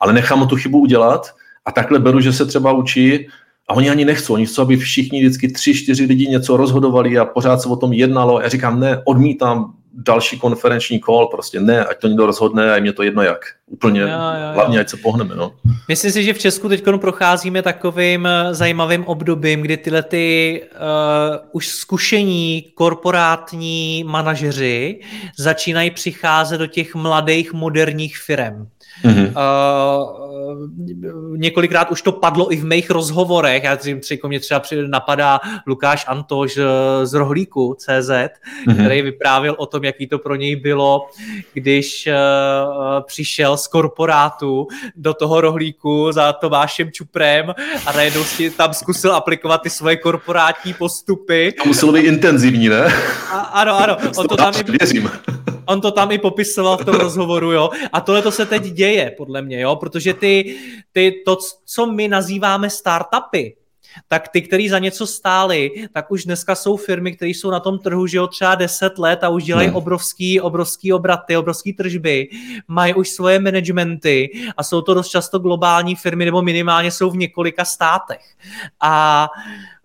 ale nechám tu chybu udělat a takhle beru, že se třeba učí a oni ani nechcou, oni chcou, aby všichni vždycky tři, čtyři lidi něco rozhodovali a pořád se o tom jednalo. Já říkám, ne, odmítám další konferenční call, prostě ne, ať to někdo rozhodne a je mě to jedno jak. Úplně, jo, jo, jo. hlavně ať se pohneme. No. Myslím si, že v Česku teď procházíme takovým eh, zajímavým obdobím, kdy tyhle ty uh, už zkušení korporátní manažeři začínají přicházet do těch mladých moderních firm. Mm-hmm. Uh, několikrát už to padlo i v mých rozhovorech. Já třeba mě třeba napadá Lukáš Antoš z Rohlíku CZ, mm-hmm. který vyprávěl o tom, jaký to pro něj bylo, když uh, přišel z korporátu do toho rohlíku za Tomášem Čuprem a najednou si tam zkusil aplikovat ty svoje korporátní postupy. To muselo být intenzivní, ne? A, ano, ano. On to, tam i, on to tam i popisoval v tom rozhovoru, jo. A tohle to se teď děje, podle mě, jo, protože ty, ty to, co my nazýváme startupy, tak ty, který za něco stáli, tak už dneska jsou firmy, které jsou na tom trhu, že jo, třeba 10 let a už dělají hmm. obrovský, obrovský obraty, obrovský tržby, mají už svoje managementy a jsou to dost často globální firmy, nebo minimálně jsou v několika státech. A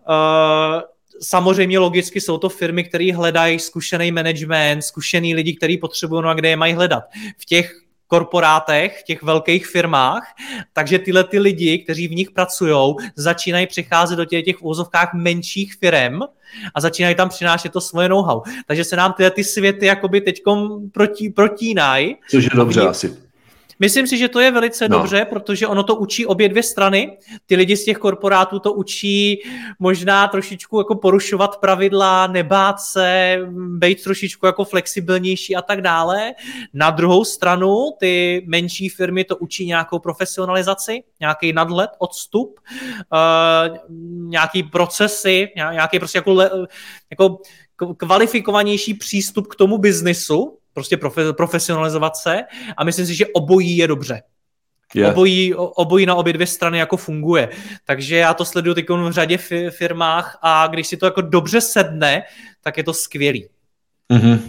uh, samozřejmě logicky jsou to firmy, které hledají zkušený management, zkušený lidi, kteří potřebují, no a kde je mají hledat. V těch korporátech, v těch velkých firmách, takže tyhle ty lidi, kteří v nich pracují, začínají přicházet do těch, těch úzovkách menších firm a začínají tam přinášet to svoje know-how. Takže se nám tyhle ty světy jakoby teďkom proti, protínají. Což je dobře asi Myslím si, že to je velice no. dobře, protože ono to učí obě dvě strany. Ty lidi z těch korporátů to učí možná trošičku jako porušovat pravidla, nebát se, být trošičku jako flexibilnější a tak dále. Na druhou stranu ty menší firmy to učí nějakou profesionalizaci, nějaký nadhled, odstup, uh, nějaký procesy, nějaký prostě jako, jako kvalifikovanější přístup k tomu biznisu, prostě profe, profesionalizovat se a myslím si, že obojí je dobře. Yeah. Obojí, obojí na obě dvě strany jako funguje. Takže já to sleduju teď v řadě firmách a když si to jako dobře sedne, tak je to skvělý. Mm-hmm.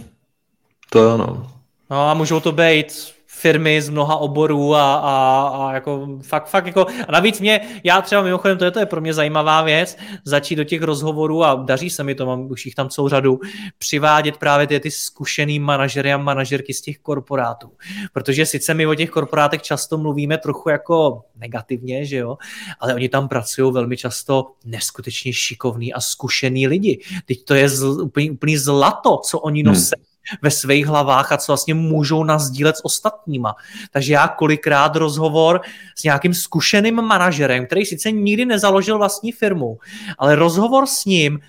To ano. No a můžou to být firmy z mnoha oborů a, a, a jako fakt, fakt jako, a navíc mě, já třeba mimochodem, to je, to je pro mě zajímavá věc, začít do těch rozhovorů a daří se mi to, mám už jich tam celou řadu, přivádět právě ty, ty zkušený manažery a manažerky z těch korporátů. Protože sice my o těch korporátech často mluvíme trochu jako negativně, že jo, ale oni tam pracují velmi často neskutečně šikovní a zkušený lidi. Teď to je zl, úplný, úplný zlato, co oni hmm. nosí. Hmm ve svých hlavách a co vlastně můžou nazdílet s ostatníma. Takže já kolikrát rozhovor s nějakým zkušeným manažerem, který sice nikdy nezaložil vlastní firmu, ale rozhovor s ním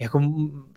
jako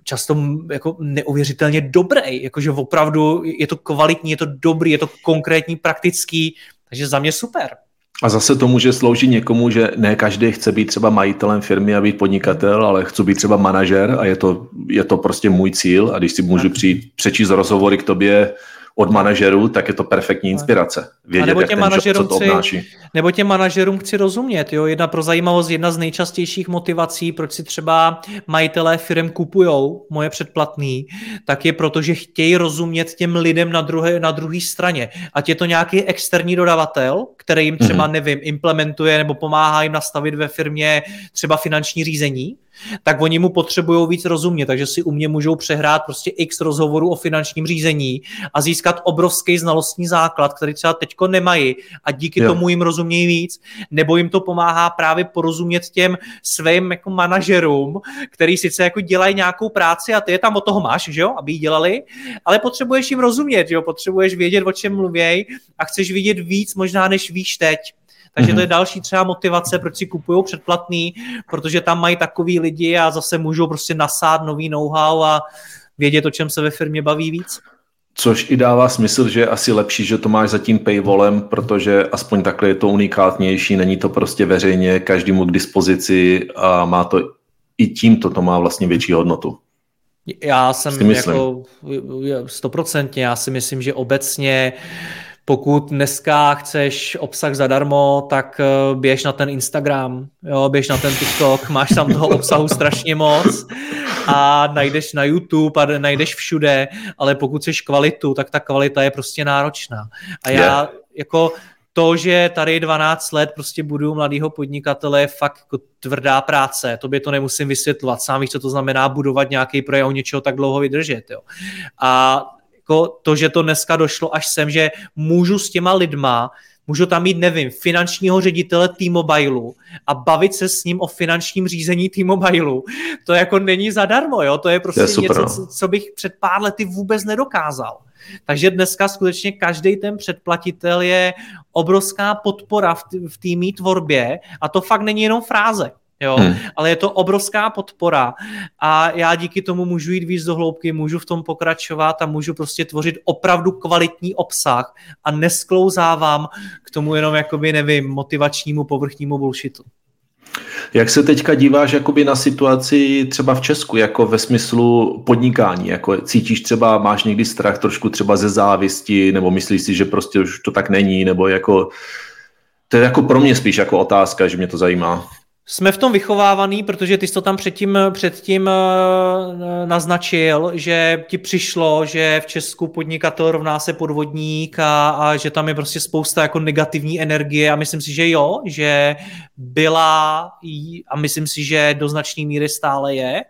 často jako neuvěřitelně dobrý, jakože opravdu je to kvalitní, je to dobrý, je to konkrétní, praktický, takže za mě super. A zase to může sloužit někomu, že ne každý chce být třeba majitelem firmy a být podnikatel, ale chci být třeba manažer a je to, je to prostě můj cíl a když si můžu přijít, přečíst rozhovory k tobě od manažerů, tak je to perfektní inspirace. Vědět, nebo těm jak ten job, co to obnáší. Nebo těm manažerům chci rozumět. Jo? Jedna pro zajímavost, jedna z nejčastějších motivací, proč si třeba majitelé firm kupují moje předplatný, tak je proto, že chtějí rozumět těm lidem na druhé, na druhé straně. Ať je to nějaký externí dodavatel, který jim třeba, mm-hmm. nevím, implementuje nebo pomáhá jim nastavit ve firmě třeba finanční řízení, tak oni mu potřebují víc rozumět, takže si u mě můžou přehrát prostě x rozhovorů o finančním řízení a získat obrovský znalostní základ, který třeba teďko nemají a díky jo. tomu jim rozumějí víc, nebo jim to pomáhá právě porozumět těm svým jako manažerům, který sice jako dělají nějakou práci a ty je tam od toho máš, že jo, aby ji dělali, ale potřebuješ jim rozumět, že jo, potřebuješ vědět, o čem mluvěj a chceš vidět víc možná, než víš teď. Takže mm-hmm. to je mhm. další třeba motivace, proč si kupují předplatný, protože tam mají takový lidi a zase můžou prostě nasát nový know-how a vědět, o čem se ve firmě baví víc. Což i dává smysl, že je asi lepší, že to máš za tím paywallem, protože aspoň takhle je to unikátnější, není to prostě veřejně každému k dispozici a má to i tímto to má vlastně větší hodnotu. Já jsem jako stoprocentně, já si myslím, že obecně pokud dneska chceš obsah zadarmo, tak eh, běž na ten Instagram, jo, běž na ten TikTok, máš tam toho obsahu strašně moc a najdeš na YouTube a najdeš všude, ale pokud chceš kvalitu, tak ta kvalita je prostě náročná. A já yeah. jako to, že tady 12 let prostě budu mladého podnikatele, je fakt jako tvrdá práce. Tobě to nemusím vysvětlovat. Sám víš, co to znamená budovat nějaký projekt něčeho tak dlouho vydržet. Jo. A jako to, že to dneska došlo až sem, že můžu s těma lidma, můžu tam mít, nevím, finančního ředitele T-Mobileu a bavit se s ním o finančním řízení T-Mobileu. To jako není zadarmo, jo? To je prostě je super, něco, no. co, bych před pár lety vůbec nedokázal. Takže dneska skutečně každý ten předplatitel je obrovská podpora v té mý tvorbě a to fakt není jenom fráze jo, hmm. ale je to obrovská podpora a já díky tomu můžu jít víc do hloubky, můžu v tom pokračovat a můžu prostě tvořit opravdu kvalitní obsah a nesklouzávám k tomu jenom jakoby, nevím, motivačnímu povrchnímu bullshitu. Jak se teďka díváš jakoby na situaci třeba v Česku, jako ve smyslu podnikání? Jako cítíš třeba, máš někdy strach trošku třeba ze závisti, nebo myslíš si, že prostě už to tak není, nebo jako to je jako pro mě spíš jako otázka, že mě to zajímá. Jsme v tom vychovávaný, protože ty jsi to tam předtím, předtím eh, naznačil, že ti přišlo, že v Česku podnikatel rovná se podvodník a, a že tam je prostě spousta jako negativní energie a myslím si, že jo, že byla a myslím si, že do značné míry stále je.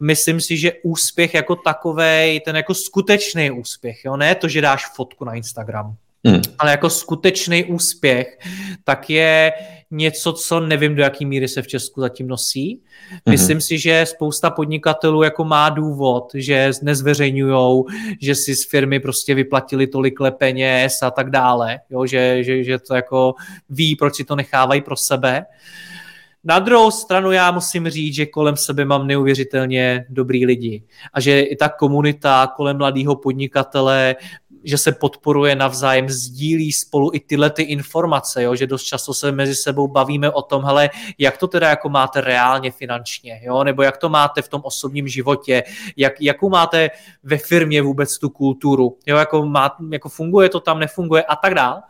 Myslím si, že úspěch jako takovej, ten jako skutečný úspěch, jo, ne to, že dáš fotku na Instagram, Hmm. Ale jako skutečný úspěch, tak je něco, co nevím, do jaký míry se v Česku zatím nosí. Mhm. Myslím hmm. si, že spousta podnikatelů jako má důvod, že nezveřejňují, že si z firmy prostě vyplatili tolik peněz a tak dále, jo? Že, že, že to jako ví, proč si to nechávají pro sebe. Na druhou stranu já musím říct, že kolem sebe mám neuvěřitelně dobrý lidi a že i ta komunita kolem mladého podnikatele že se podporuje navzájem, sdílí spolu i tyhle ty informace, jo? že dost často se mezi sebou bavíme o tom, hele, jak to teda jako máte reálně finančně, jo? nebo jak to máte v tom osobním životě, jak, jakou máte ve firmě vůbec tu kulturu, jo? Jako, má, jako funguje to tam, nefunguje a tak dále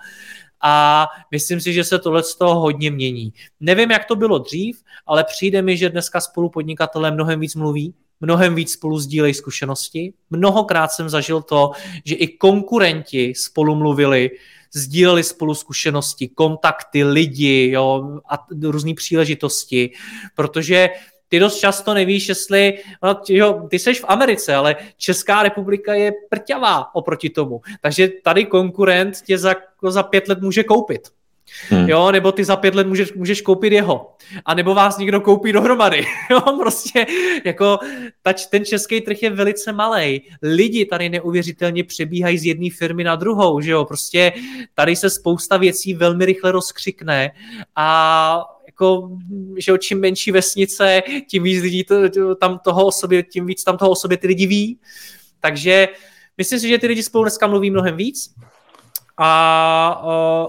a myslím si, že se tohle z toho hodně mění. Nevím, jak to bylo dřív, ale přijde mi, že dneska spolu podnikatelé mnohem víc mluví, mnohem víc spolu sdílejí zkušenosti. Mnohokrát jsem zažil to, že i konkurenti spolu mluvili, sdíleli spolu zkušenosti, kontakty, lidi jo, a různé příležitosti, protože ty dost často nevíš, jestli, no, jo, ty seš v Americe, ale Česká republika je prťavá oproti tomu. Takže tady konkurent tě za, za pět let může koupit. Hmm. Jo, nebo ty za pět let můžeš, můžeš koupit jeho. A nebo vás někdo koupí dohromady. Jo, prostě jako tač, ten český trh je velice malý. Lidi tady neuvěřitelně přebíhají z jedné firmy na druhou, že jo, prostě tady se spousta věcí velmi rychle rozkřikne a jako, že čím menší vesnice, tím víc lidí to, tam toho o sobě, tím víc tam toho o sobě ty lidi ví. Takže myslím si, že ty lidi spolu dneska mluví mnohem víc. A,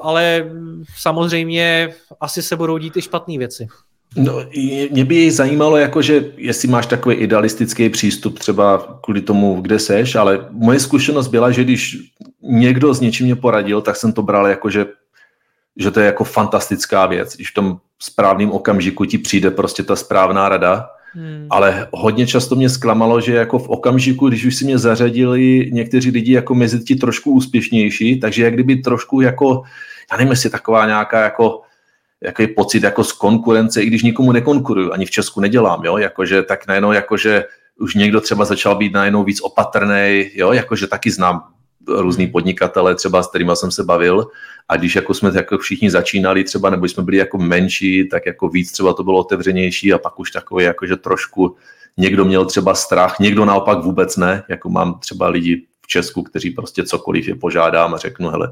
ale samozřejmě asi se budou dít i špatné věci. No, mě by zajímalo, jakože, jestli máš takový idealistický přístup třeba kvůli tomu, kde seš, ale moje zkušenost byla, že když někdo s něčím mě poradil, tak jsem to bral jako, že, že to je jako fantastická věc. Když v tom správném okamžiku ti přijde prostě ta správná rada, Hmm. Ale hodně často mě zklamalo, že jako v okamžiku, když už si mě zařadili někteří lidi jako mezi ti trošku úspěšnější, takže jak kdyby trošku jako, já nevím, jestli taková nějaká jako jaký pocit jako z konkurence, i když nikomu nekonkuruju, ani v Česku nedělám, jo, jakože tak najednou jakože už někdo třeba začal být najednou víc opatrný, jo, jakože taky znám různý podnikatele, třeba s kterými jsem se bavil a když jako jsme jako všichni začínali třeba, nebo jsme byli jako menší, tak jako víc třeba to bylo otevřenější a pak už takový jako, že trošku někdo měl třeba strach, někdo naopak vůbec ne, jako mám třeba lidi v Česku, kteří prostě cokoliv je požádám a řeknu, hele,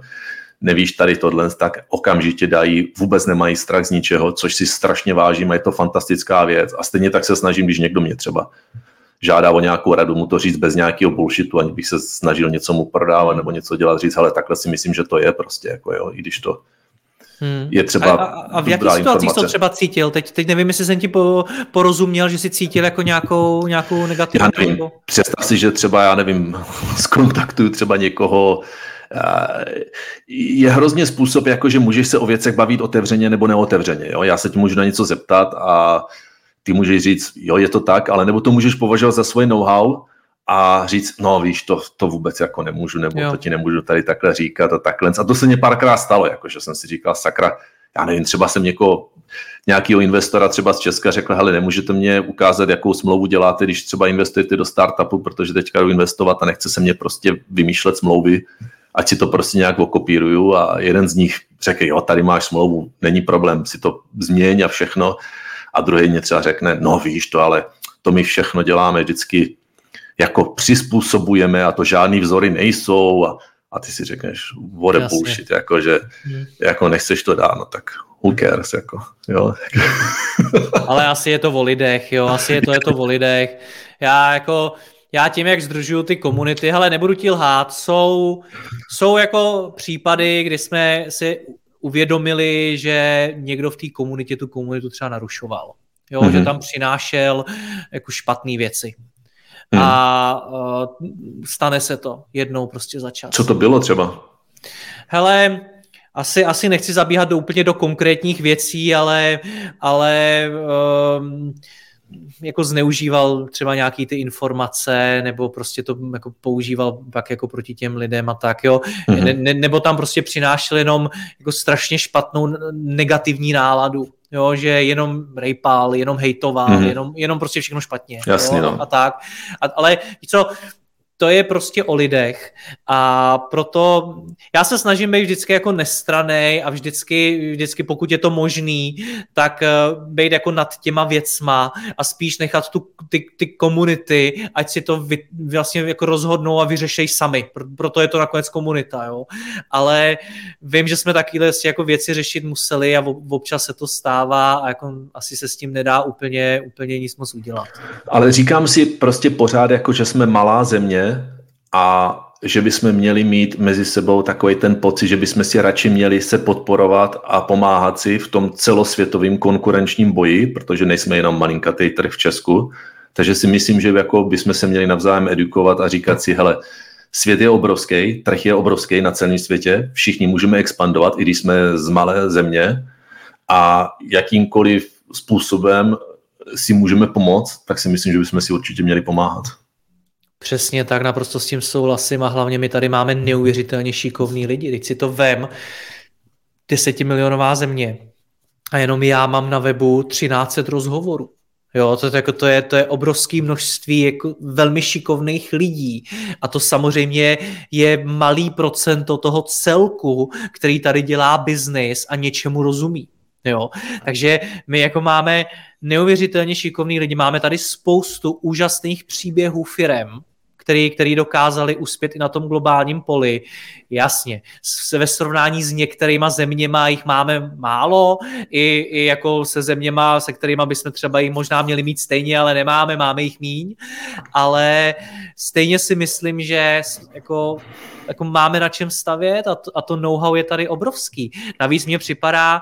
nevíš tady tohle, tak okamžitě dají, vůbec nemají strach z ničeho, což si strašně vážím a je to fantastická věc. A stejně tak se snažím, když někdo mě třeba žádá o nějakou radu, mu to říct bez nějakého bullshitu, ani bych se snažil něco mu prodávat nebo něco dělat, říct, ale takhle si myslím, že to je prostě, jako jo, i když to Hmm. Je třeba a, a, a v jakých situacích to třeba cítil? Teď, teď nevím, jestli jsem ti po, porozuměl, že jsi cítil jako nějakou, nějakou negativní... Já nevím, představ si, že třeba, já nevím, zkontaktuju třeba někoho, je hrozně způsob, jako že můžeš se o věcech bavit otevřeně nebo neotevřeně. Jo? Já se ti můžu na něco zeptat a ty můžeš říct, jo, je to tak, ale nebo to můžeš považovat za svoje know-how a říct, no víš, to, to vůbec jako nemůžu, nebo jo. to ti nemůžu tady takhle říkat a takhle. A to se mě párkrát stalo, jako že jsem si říkal, sakra, já nevím, třeba jsem někoho, nějakého investora třeba z Česka řekl, hele, nemůžete mě ukázat, jakou smlouvu děláte, když třeba investujete do startupu, protože teďka jdu investovat a nechce se mě prostě vymýšlet smlouvy, ať si to prostě nějak okopíruju a jeden z nich řekl, jo, tady máš smlouvu, není problém, si to změň a všechno a druhý mě třeba řekne, no víš to, ale to my všechno děláme vždycky jako přizpůsobujeme a to žádný vzory nejsou a, a ty si řekneš, what a bullshit, jako, že hmm. jako nechceš to dát, no tak who cares, jako, jo. Ale asi je to o lidech, jo, asi je to, je to o lidech. Já jako, já tím, jak združuju ty komunity, hele, nebudu ti lhát, jsou, jsou jako případy, kdy jsme si uvědomili, že někdo v té komunitě tu komunitu třeba narušoval. Jo, mm-hmm. že tam přinášel jako špatné věci. Mm. A uh, stane se to jednou prostě za čas. Co to bylo třeba? Hele, asi, asi nechci zabíhat do, úplně do konkrétních věcí, ale, ale um, jako zneužíval třeba nějaký ty informace, nebo prostě to jako používal pak jako proti těm lidem a tak, jo. Mm-hmm. Ne, ne, nebo tam prostě přinášel jenom jako strašně špatnou negativní náladu, jo, že jenom rejpal, jenom hejtoval, mm-hmm. jenom, jenom prostě všechno špatně. Jasně, jo, no. a tak. A, ale co, to je prostě o lidech a proto já se snažím být vždycky jako nestranej a vždycky, vždycky pokud je to možný, tak uh, být jako nad těma věcma a spíš nechat tu, ty, ty komunity, ať si to vy, vlastně jako rozhodnou a vyřešej sami, proto je to nakonec komunita, jo. Ale vím, že jsme takové jako věci řešit museli a občas se to stává a jako asi se s tím nedá úplně, úplně nic moc udělat. Ale říkám si prostě pořád, jako že jsme malá země a že bychom měli mít mezi sebou takový ten pocit, že bychom si radši měli se podporovat a pomáhat si v tom celosvětovém konkurenčním boji, protože nejsme jenom malinkatý trh v Česku. Takže si myslím, že jako bychom se měli navzájem edukovat a říkat si, hele, svět je obrovský, trh je obrovský na celém světě, všichni můžeme expandovat, i když jsme z malé země a jakýmkoliv způsobem si můžeme pomoct, tak si myslím, že bychom si určitě měli pomáhat. Přesně tak, naprosto s tím souhlasím a hlavně my tady máme neuvěřitelně šikovní lidi. Teď si to vem, desetimilionová země a jenom já mám na webu 13 rozhovorů. Jo, to, jako, to, je, to je obrovské množství jako velmi šikovných lidí a to samozřejmě je malý procento toho celku, který tady dělá biznis a něčemu rozumí. Jo, takže my jako máme neuvěřitelně šikovný lidi, máme tady spoustu úžasných příběhů firem, který, který dokázali uspět i na tom globálním poli. Jasně, ve srovnání s některýma zeměma jich máme málo, i, i jako se zeměma, se kterými bychom třeba jich možná měli mít stejně, ale nemáme, máme jich míň, ale stejně si myslím, že jako, jako máme na čem stavět a to, a to know-how je tady obrovský. Navíc mě připadá,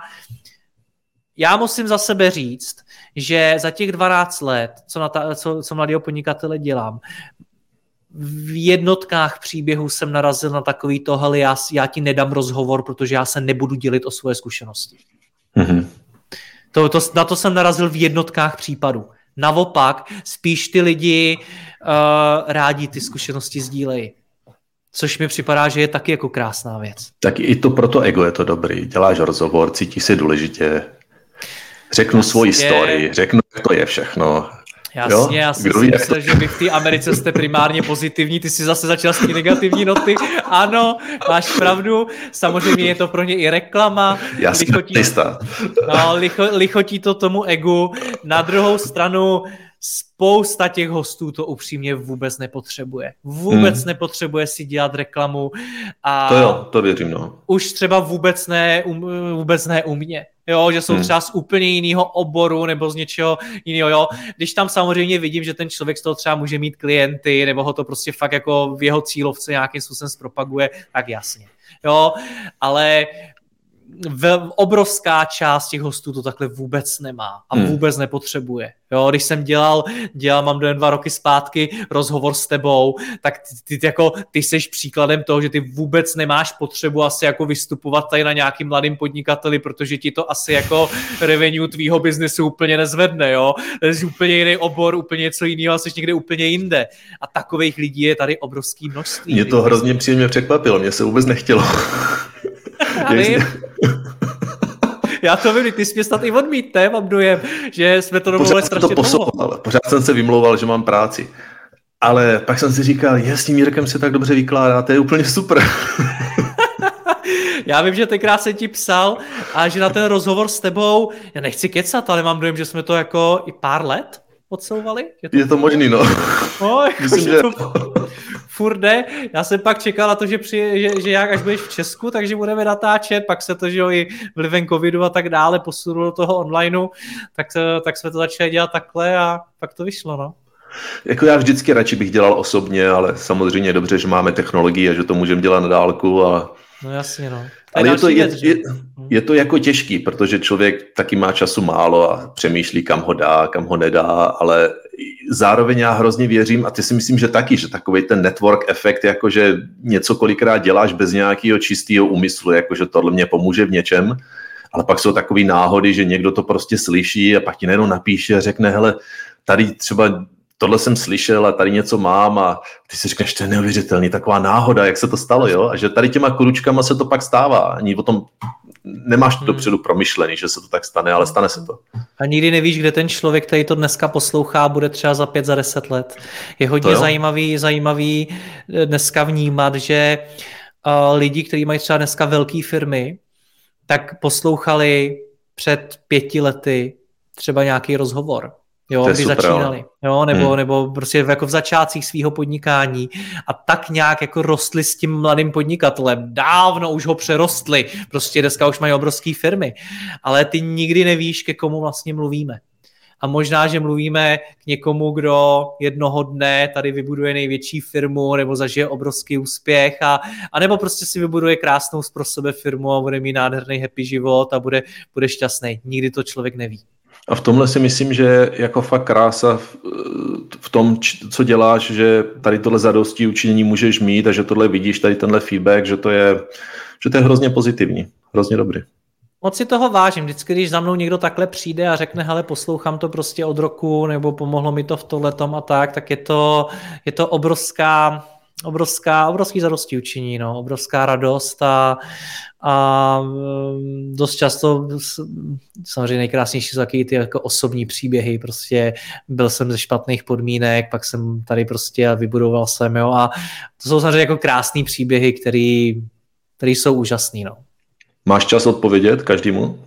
já musím za sebe říct, že za těch 12 let, co, na ta, co, co mladého podnikatele dělám, v jednotkách příběhů jsem narazil na takový to, hele, já, já ti nedám rozhovor, protože já se nebudu dělit o svoje zkušenosti. Mm-hmm. To, to, na to jsem narazil v jednotkách případů. Naopak, spíš ty lidi uh, rádi ty zkušenosti sdílejí. Což mi připadá, že je taky jako krásná věc. Tak i to proto ego je to dobrý. Děláš rozhovor, cítíš se důležitě, řeknu svoji story, řeknu, jak to je všechno. Jasně, jo? já jsem si myslel, že vy v té Americe jste primárně pozitivní, ty jsi zase začal s ty negativní noty. Ano, máš pravdu, samozřejmě je to pro ně i reklama. Já jsem lichotí, no, licho, lichotí to tomu egu. Na druhou stranu spousta těch hostů to upřímně vůbec nepotřebuje. Vůbec hmm. nepotřebuje si dělat reklamu. A to jo, to věřím, no. Už třeba vůbec ne, um, vůbec ne u mě jo, že jsou hmm. třeba z úplně jiného oboru nebo z něčeho jiného, jo. Když tam samozřejmě vidím, že ten člověk z toho třeba může mít klienty, nebo ho to prostě fakt jako v jeho cílovce nějakým způsobem zpropaguje, tak jasně. Jo, ale v, obrovská část těch hostů to takhle vůbec nemá a hmm. vůbec nepotřebuje. Jo, když jsem dělal, dělal, mám dojen dva roky zpátky rozhovor s tebou, tak ty, ty, jako, ty jsi příkladem toho, že ty vůbec nemáš potřebu asi jako vystupovat tady na nějakým mladým podnikateli, protože ti to asi jako revenue tvýho biznesu úplně nezvedne, jo. To je úplně jiný obor, úplně něco jiného, jsi někde úplně jinde. A takových lidí je tady obrovský množství. Mě to hrozně příjemně překvapilo, mě se vůbec nechtělo. Já to vím, ty jsi mě snad i odmítne, mám dojem, že jsme to domluvili strašně to posouval, Pořád jsem se vymlouval, že mám práci. Ale pak jsem si říkal, je, s tím Jirkem se tak dobře vykládá, to je úplně super. já vím, že tenkrát jsem ti psal a že na ten rozhovor s tebou, já nechci kecat, ale mám dojem, že jsme to jako i pár let odsouvali. Je to, je to možný, no. no jako, Myslím, že... To furt jde. Já jsem pak čekal na to, že, při, že, že jak až budeš v Česku, takže budeme natáčet, pak se to, že jo, i vlivem covidu a tak dále posunulo do toho onlineu, tak, tak jsme to začali dělat takhle a pak to vyšlo, no. Jako já vždycky radši bych dělal osobně, ale samozřejmě dobře, že máme technologii a že to můžeme dělat na dálku a No jasně, no. Ale je to, je, je, je to jako těžký, protože člověk taky má času málo a přemýšlí, kam ho dá, kam ho nedá, ale zároveň já hrozně věřím, a ty si myslím, že taky, že takový ten network efekt, jakože něco kolikrát děláš bez nějakého čistého úmyslu, jakože tohle mě pomůže v něčem, ale pak jsou takové náhody, že někdo to prostě slyší a pak ti najednou napíše a řekne, hele, tady třeba tohle jsem slyšel a tady něco mám a ty si řekneš, to je neuvěřitelný, taková náhoda, jak se to stalo, jo? A že tady těma kručkama se to pak stává. Ani o tom nemáš to hmm. dopředu promyšlený, že se to tak stane, ale stane se to. A nikdy nevíš, kde ten člověk, který to dneska poslouchá, bude třeba za pět, za deset let. Je hodně zajímavý, zajímavý eh, dneska vnímat, že uh, lidi, kteří mají třeba dneska velké firmy, tak poslouchali před pěti lety třeba nějaký rozhovor jo, kdy super, začínali, jo, nebo, hmm. nebo prostě jako v začátcích svého podnikání a tak nějak jako rostli s tím mladým podnikatelem. Dávno už ho přerostli, prostě dneska už mají obrovské firmy, ale ty nikdy nevíš, ke komu vlastně mluvíme. A možná, že mluvíme k někomu, kdo jednoho dne tady vybuduje největší firmu nebo zažije obrovský úspěch a, a nebo prostě si vybuduje krásnou pro sebe firmu a bude mít nádherný happy život a bude, bude šťastný. Nikdy to člověk neví. A v tomhle si myslím, že jako fakt krása v, v tom, co děláš, že tady tohle zadosti učinění můžeš mít a že tohle vidíš, tady tenhle feedback, že to je, že to je hrozně pozitivní, hrozně dobrý. Moc si toho vážím. Vždycky, když za mnou někdo takhle přijde a řekne, hele, poslouchám to prostě od roku, nebo pomohlo mi to v tohletom a tak, tak je to, je to obrovská, obrovská, obrovský zadosti učiní, no, obrovská radost a, a mm, dost často samozřejmě nejkrásnější jsou taky ty jako osobní příběhy, prostě byl jsem ze špatných podmínek, pak jsem tady prostě vybudoval jsem, jo, a to jsou samozřejmě jako krásné příběhy, které jsou úžasný, no. Máš čas odpovědět každému?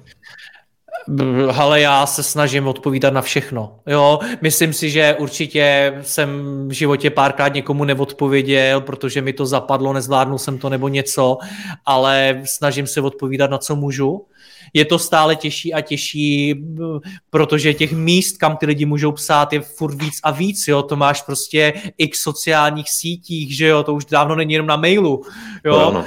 Ale já se snažím odpovídat na všechno. Jo, myslím si, že určitě jsem v životě párkrát někomu neodpověděl, protože mi to zapadlo, nezvládnul jsem to nebo něco, ale snažím se odpovídat na co můžu je to stále těžší a těžší, protože těch míst, kam ty lidi můžou psát, je furt víc a víc, jo, to máš prostě x sociálních sítích, že jo, to už dávno není jenom na mailu, jo, no, no.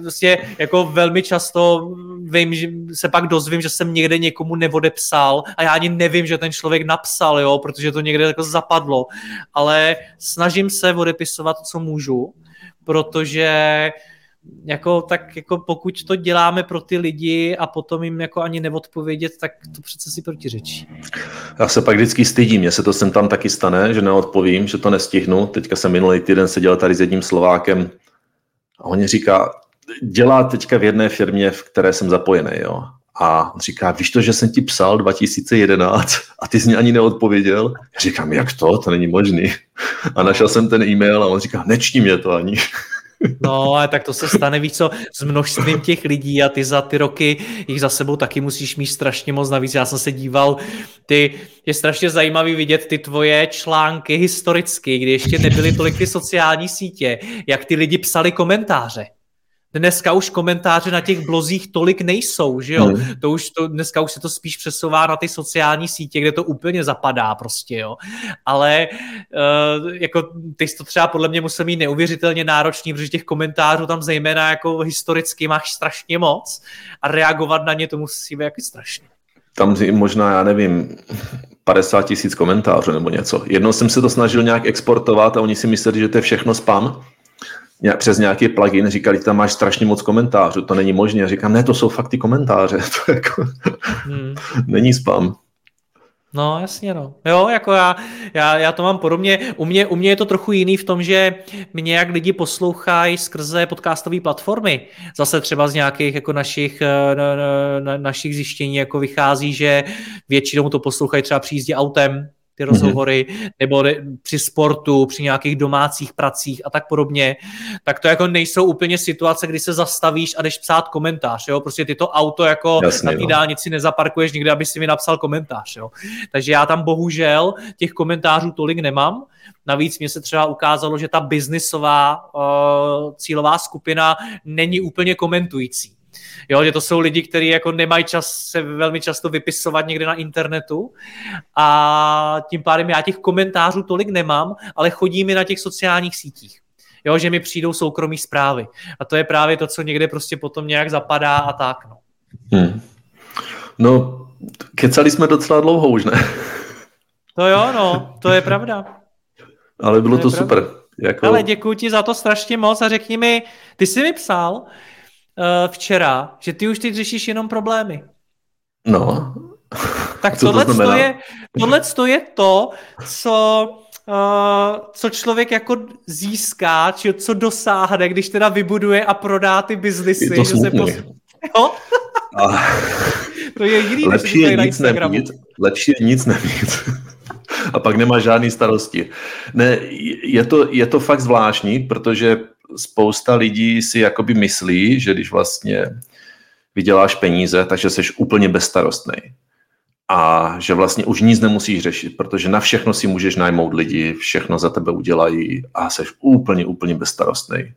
prostě jako velmi často vím, že se pak dozvím, že jsem někde někomu neodepsal a já ani nevím, že ten člověk napsal, jo, protože to někde jako zapadlo, ale snažím se odepisovat, co můžu, protože jako, tak jako pokud to děláme pro ty lidi a potom jim jako ani neodpovědět, tak to přece si protiřečí. Já se pak vždycky stydím, mně se to sem tam taky stane, že neodpovím, že to nestihnu. Teďka jsem minulý týden seděl tady s jedním Slovákem a on říká, dělá teďka v jedné firmě, v které jsem zapojený, jo. A on říká, víš to, že jsem ti psal 2011 a ty jsi mě ani neodpověděl? Já říkám, jak to? To není možný. A našel jsem ten e-mail a on říká, nečtí mě to ani. No, ale tak to se stane, víc co, s množstvím těch lidí a ty za ty roky jich za sebou taky musíš mít strašně moc navíc. Já jsem se díval, ty, je strašně zajímavý vidět ty tvoje články historicky, kdy ještě nebyly tolik ty sociální sítě, jak ty lidi psali komentáře dneska už komentáře na těch blozích tolik nejsou, že jo? Hmm. To už to, dneska už se to spíš přesouvá na ty sociální sítě, kde to úplně zapadá prostě, jo. Ale uh, jako ty jsi to třeba podle mě musel mít neuvěřitelně náročný, protože těch komentářů tam zejména jako historicky máš strašně moc a reagovat na ně to musí být jako strašně. Tam možná, já nevím, 50 tisíc komentářů nebo něco. Jednou jsem se to snažil nějak exportovat a oni si mysleli, že to je všechno spam přes nějaký plugin, říkali, tam máš strašně moc komentářů, to není možné. Říkám, ne, to jsou fakt ty komentáře, to jako hmm. není spam. No, jasně, no. Jo, jako já, já, já to mám podobně. U mě, u mě je to trochu jiný v tom, že mě jak lidi poslouchají skrze podcastové platformy. Zase třeba z nějakých jako našich, na, na, na, našich zjištění jako vychází, že většinou to poslouchají třeba při jízdě autem, ty rozhovory, mm-hmm. nebo při sportu, při nějakých domácích pracích a tak podobně, tak to jako nejsou úplně situace, kdy se zastavíš a jdeš psát komentář, jo, prostě ty to auto jako Jasně, na té dálnici nezaparkuješ nikde, aby si mi napsal komentář, jo. Takže já tam bohužel těch komentářů tolik nemám, Navíc mě se třeba ukázalo, že ta biznisová uh, cílová skupina není úplně komentující. Jo, že to jsou lidi, kteří jako nemají čas se velmi často vypisovat někde na internetu a tím pádem já těch komentářů tolik nemám, ale chodí mi na těch sociálních sítích. Jo, že mi přijdou soukromí zprávy. A to je právě to, co někde prostě potom nějak zapadá a tak. No, hmm. no kecali jsme docela dlouho už, ne? To jo, no, to je pravda. Ale bylo to, to super. Jako... Ale děkuji ti za to strašně moc a řekni mi, ty jsi mi psal, uh, včera, že ty už teď řešíš jenom problémy. No. Tak tohle, to, to je, tohle to je to, co, uh, co člověk jako získá, či co dosáhne, když teda vybuduje a prodá ty biznisy. Je to že se pos... jo? A to je jiný, lepší je nic nemít, lepší je nic nemít. a pak nemá žádný starosti. Ne, je to, je to fakt zvláštní, protože spousta lidí si jakoby myslí, že když vlastně vyděláš peníze, takže jsi úplně bezstarostný. A že vlastně už nic nemusíš řešit, protože na všechno si můžeš najmout lidi, všechno za tebe udělají a jsi úplně, úplně bezstarostný.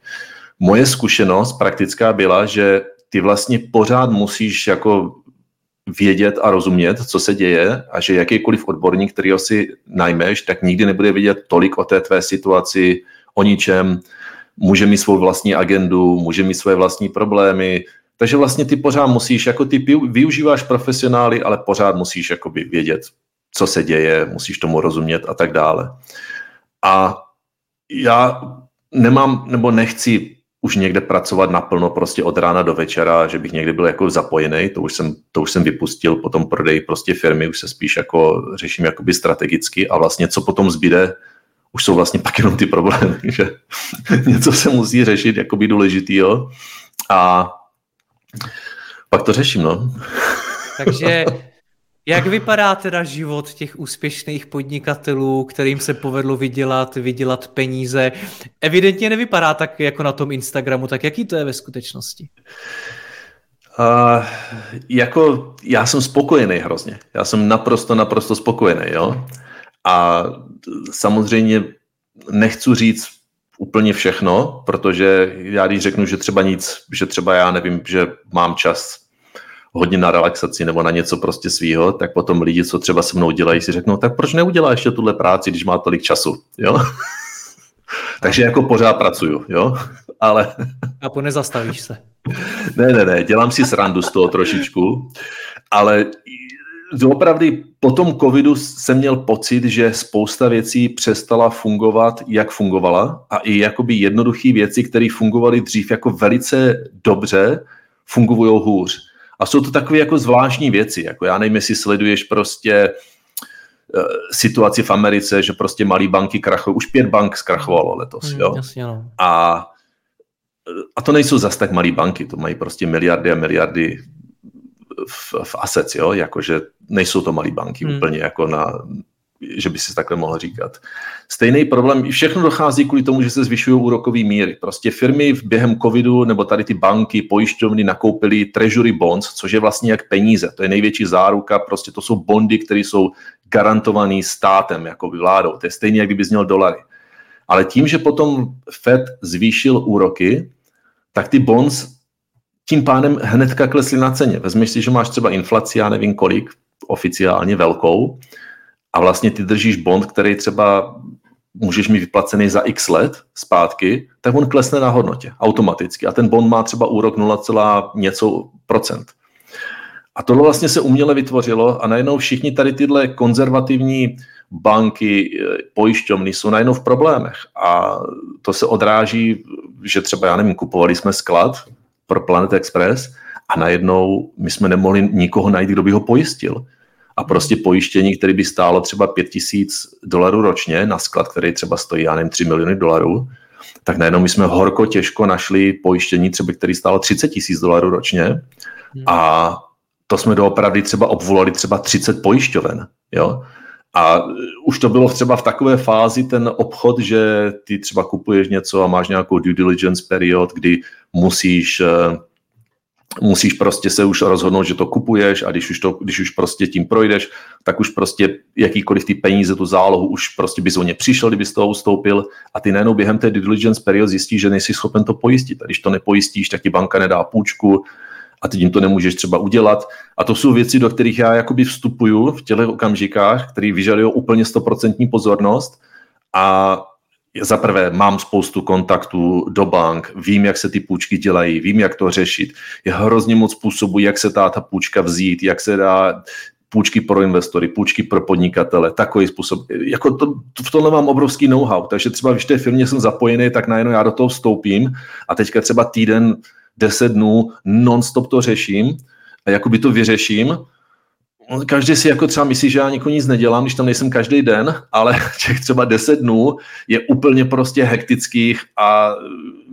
Moje zkušenost praktická byla, že ty vlastně pořád musíš jako vědět a rozumět, co se děje a že jakýkoliv odborník, který si najmeš, tak nikdy nebude vědět tolik o té tvé situaci, o ničem, může mít svou vlastní agendu, může mít své vlastní problémy, takže vlastně ty pořád musíš, jako ty využíváš profesionály, ale pořád musíš jakoby vědět, co se děje, musíš tomu rozumět a tak dále. A já nemám, nebo nechci už někde pracovat naplno prostě od rána do večera, že bych někdy byl jako zapojený, to už jsem, to už jsem vypustil po tom prodeji prostě firmy, už se spíš jako řeším jakoby strategicky a vlastně co potom zbyde, už jsou vlastně pak jenom ty problémy, že něco se musí řešit jakoby důležitýho a pak to řeším, no. Takže jak vypadá teda život těch úspěšných podnikatelů, kterým se povedlo vydělat, vydělat peníze? Evidentně nevypadá tak jako na tom Instagramu, tak jaký to je ve skutečnosti? Uh, jako já jsem spokojený hrozně. Já jsem naprosto, naprosto spokojený, jo. A samozřejmě nechci říct úplně všechno, protože já když řeknu, že třeba nic, že třeba já nevím, že mám čas hodně na relaxaci nebo na něco prostě svýho, tak potom lidi, co třeba se mnou dělají, si řeknou, tak proč neudělá ještě tuhle práci, když má tolik času, jo? Takže jako pořád pracuju, jo? Ale... A po nezastavíš se. ne, ne, ne, dělám si srandu z toho trošičku, ale opravdu po tom covidu jsem měl pocit, že spousta věcí přestala fungovat, jak fungovala a i jakoby jednoduché věci, které fungovaly dřív jako velice dobře, fungují hůř. A jsou to takové jako zvláštní věci, jako já nevím, jestli sleduješ prostě eh, situaci v Americe, že prostě malý banky krachují. Už pět bank zkrachovalo letos, hmm, jo? Jasně, no. A, a to nejsou zas tak malý banky, to mají prostě miliardy a miliardy v, v assets, jo? Jakože nejsou to malý banky hmm. úplně jako na, že by si takhle mohl říkat. Stejný problém, všechno dochází kvůli tomu, že se zvyšují úrokové míry. Prostě firmy v během covidu nebo tady ty banky, pojišťovny nakoupily treasury bonds, což je vlastně jak peníze. To je největší záruka, prostě to jsou bondy, které jsou garantované státem, jako vládou. To je stejně, jak kdyby měl dolary. Ale tím, že potom Fed zvýšil úroky, tak ty bonds tím pádem hnedka klesly na ceně. Vezmeš si, že máš třeba inflaci, já nevím kolik, oficiálně velkou, a vlastně ty držíš bond, který třeba můžeš mít vyplacený za x let zpátky, tak on klesne na hodnotě automaticky. A ten bond má třeba úrok 0, něco procent. A tohle vlastně se uměle vytvořilo a najednou všichni tady tyhle konzervativní banky, pojišťovny jsou najednou v problémech. A to se odráží, že třeba, já nevím, kupovali jsme sklad pro Planet Express a najednou my jsme nemohli nikoho najít, kdo by ho pojistil a prostě pojištění, které by stálo třeba 5 tisíc dolarů ročně na sklad, který třeba stojí, já nevím, 3 miliony dolarů, tak najednou my jsme horko těžko našli pojištění, třeba který stálo 30 tisíc dolarů ročně hmm. a to jsme doopravdy třeba obvolali třeba 30 pojišťoven, jo. A už to bylo třeba v takové fázi ten obchod, že ty třeba kupuješ něco a máš nějakou due diligence period, kdy musíš eh, musíš prostě se už rozhodnout, že to kupuješ a když už, to, když už prostě tím projdeš, tak už prostě jakýkoliv ty peníze, tu zálohu, už prostě bys o ně přišel, kdyby z toho ustoupil a ty najednou během té due diligence period zjistíš, že nejsi schopen to pojistit. A když to nepojistíš, tak ti banka nedá půjčku a ty tím to nemůžeš třeba udělat. A to jsou věci, do kterých já jakoby vstupuju v těchto okamžikách, které vyžadují úplně stoprocentní pozornost a za prvé mám spoustu kontaktů do bank, vím, jak se ty půjčky dělají, vím, jak to řešit. Je hrozně moc způsobů, jak se dá ta půjčka vzít, jak se dá půjčky pro investory, půjčky pro podnikatele, takový způsob. Jako to, v tomhle mám obrovský know-how, takže třeba když té firmě jsem zapojený, tak najednou já do toho vstoupím a teďka třeba týden, deset dnů non-stop to řeším a jakoby to vyřeším každý si jako třeba myslí, že já nikomu nic nedělám, když tam nejsem každý den, ale těch třeba 10 dnů je úplně prostě hektických a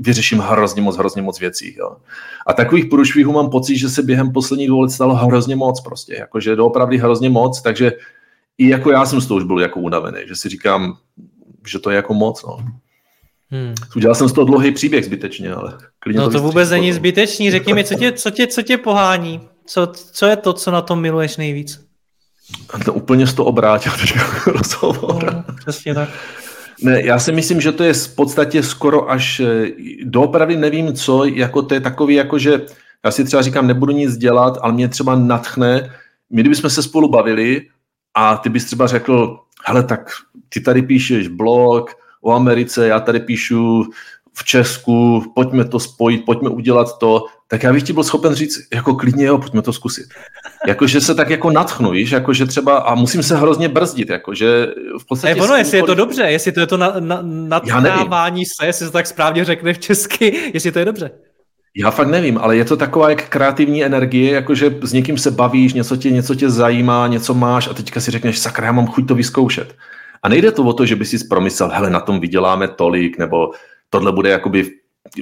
vyřeším hrozně moc, hrozně moc věcí. Jo. A takových průšvihů mám pocit, že se během posledních dvou let stalo hrozně moc prostě, jakože doopravdy hrozně moc, takže i jako já jsem z toho už byl jako unavený, že si říkám, že to je jako moc. No. Hmm. Udělal jsem z toho dlouhý příběh zbytečně, ale klidně No to, to vůbec není zbytečný, řekni mi, co tě, co tě, co tě pohání? Co, co je to, co na tom miluješ nejvíc? To úplně z to obrátil rozhovor. No, přesně tak. Ne, já si myslím, že to je v podstatě skoro až eh, doopravdy nevím co, jako to je takový, jako že já si třeba říkám, nebudu nic dělat, ale mě třeba natchne, my kdybychom se spolu bavili a ty bys třeba řekl, hele, tak ty tady píšeš blog o Americe, já tady píšu v Česku, pojďme to spojit, pojďme udělat to, tak já bych ti byl schopen říct, jako klidně jo, pojďme to zkusit. Jakože se tak jako natchnu, víš, jakože třeba, a musím se hrozně brzdit, jakože v podstatě... Ne, ono, jestli je to dobře, jestli to je to na, na, natchávání se, jestli to tak správně řekne v česky, jestli to je dobře. Já fakt nevím, ale je to taková jak kreativní energie, jakože s někým se bavíš, něco tě, něco tě zajímá, něco máš a teďka si řekneš, sakra, já mám chuť to vyzkoušet. A nejde to o to, že by si promyslel, hele, na tom vyděláme tolik, nebo tohle bude jakoby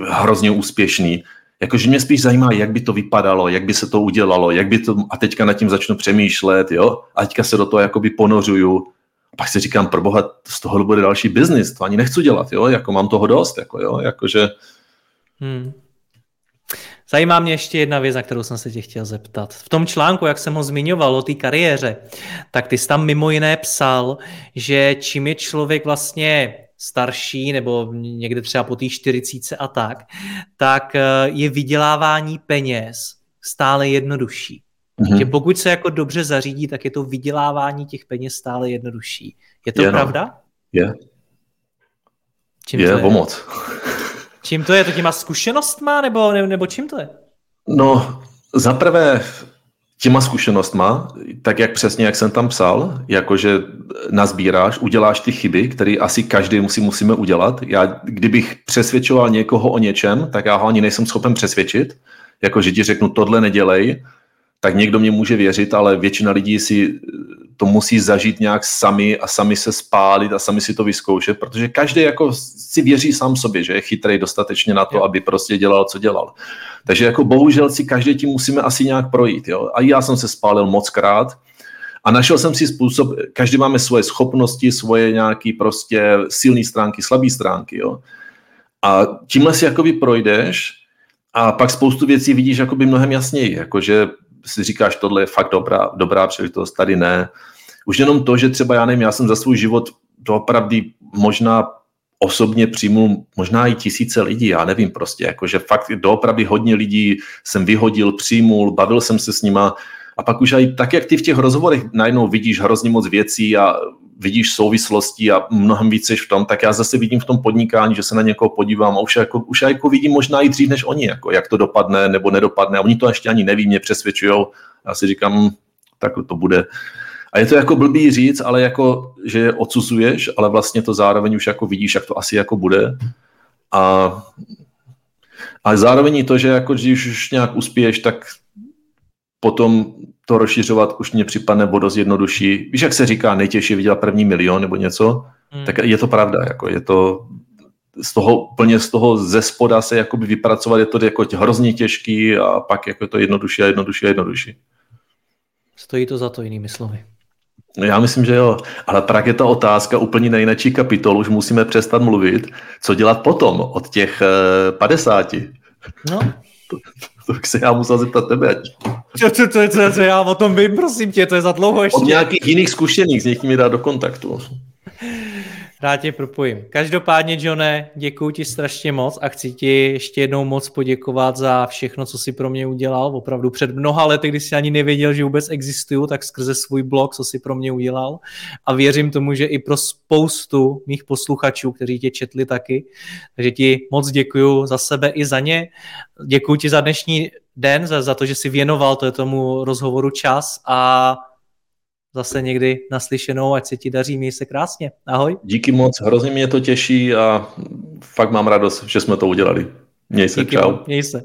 hrozně úspěšný. Jakože mě spíš zajímá, jak by to vypadalo, jak by se to udělalo, jak by to, a teďka nad tím začnu přemýšlet, jo, a teďka se do toho jakoby ponořuju. A pak si říkám, pro boha, z toho bude další biznis, to ani nechci dělat, jo, jako mám toho dost, jako jo, jakože... Hmm. Zajímá mě ještě jedna věc, na kterou jsem se tě chtěl zeptat. V tom článku, jak jsem ho zmiňoval o té kariéře, tak ty jsi tam mimo jiné psal, že čím je člověk vlastně starší nebo někde třeba po té 40 a tak, tak eh, je vydělávání peněz stále jednodušší. Mm-hmm. Že pokud se jako dobře zařídí, tak je to vydělávání těch peněz stále jednodušší. Je to je, no. pravda? Je. Čím je, to je? pomoc. Čím to je? To těma zkušenostma nebo, nebo čím to je? No, za prvé těma zkušenostma, tak jak přesně, jak jsem tam psal, jakože nazbíráš, uděláš ty chyby, které asi každý musí, musíme udělat. Já, kdybych přesvědčoval někoho o něčem, tak já ho ani nejsem schopen přesvědčit. Jako, že ti řeknu, tohle nedělej, tak někdo mě může věřit, ale většina lidí si to musí zažít nějak sami a sami se spálit a sami si to vyzkoušet, protože každý jako si věří sám sobě, že je chytrý dostatečně na to, aby prostě dělal, co dělal. Takže jako bohužel si každý tím musíme asi nějak projít. Jo? A já jsem se spálil moc krát a našel jsem si způsob, každý máme svoje schopnosti, svoje nějaké prostě silné stránky, slabé stránky. Jo? A tímhle si jakoby projdeš a pak spoustu věcí vidíš jakoby mnohem jasněji, jakože si říkáš, tohle je fakt dobrá, dobrá příležitost, tady ne. Už jenom to, že třeba já nevím, já jsem za svůj život doopravdy možná osobně přijmul možná i tisíce lidí, já nevím prostě, jakože fakt doopravdy hodně lidí jsem vyhodil, přijmul, bavil jsem se s nima a pak už i tak, jak ty v těch rozhovorech najednou vidíš hrozně moc věcí a vidíš souvislosti a mnohem víc v tom, tak já zase vidím v tom podnikání, že se na někoho podívám a už jako, už jako vidím možná i dřív než oni, jako jak to dopadne nebo nedopadne. A oni to ještě ani neví, mě přesvědčují. Já si říkám, tak to bude. A je to jako blbý říct, ale jako, že je odsuzuješ, ale vlastně to zároveň už jako vidíš, jak to asi jako bude. A, a zároveň to, že jako, když už nějak uspěješ, tak potom to rozšiřovat už mě připadne o dost jednodušší. Víš, jak se říká, nejtěžší je vydělat první milion nebo něco, hmm. tak je to pravda, jako je to z toho, úplně z toho ze spoda se jakoby vypracovat, je to jako hrozně těžký a pak jako je to jednodušší a jednodušší a jednodušší. Stojí to za to jinými slovy. Já myslím, že jo, ale pak je ta otázka úplně nejnačí kapitol, už musíme přestat mluvit, co dělat potom od těch 50. Eh, no. Bych se já musel zeptat tebe. Co, co, co, co, co, já o tom vím, prosím tě, to je za dlouho ještě. Od nějakých jiných zkušených, s někým mi dát do kontaktu. Rád tě propojím. Každopádně, Johne, děkuji ti strašně moc a chci ti ještě jednou moc poděkovat za všechno, co jsi pro mě udělal. Opravdu před mnoha lety, když jsi ani nevěděl, že vůbec existuju, tak skrze svůj blog, co jsi pro mě udělal. A věřím tomu, že i pro spoustu mých posluchačů, kteří tě četli taky. Takže ti moc děkuji za sebe i za ně. Děkuji ti za dnešní den, za, za to, že jsi věnoval to tomu rozhovoru čas a zase někdy naslyšenou, ať se ti daří, měj se krásně. Ahoj. Díky moc, hrozně mě to těší a fakt mám radost, že jsme to udělali. Měj se, Díky čau. Měj se.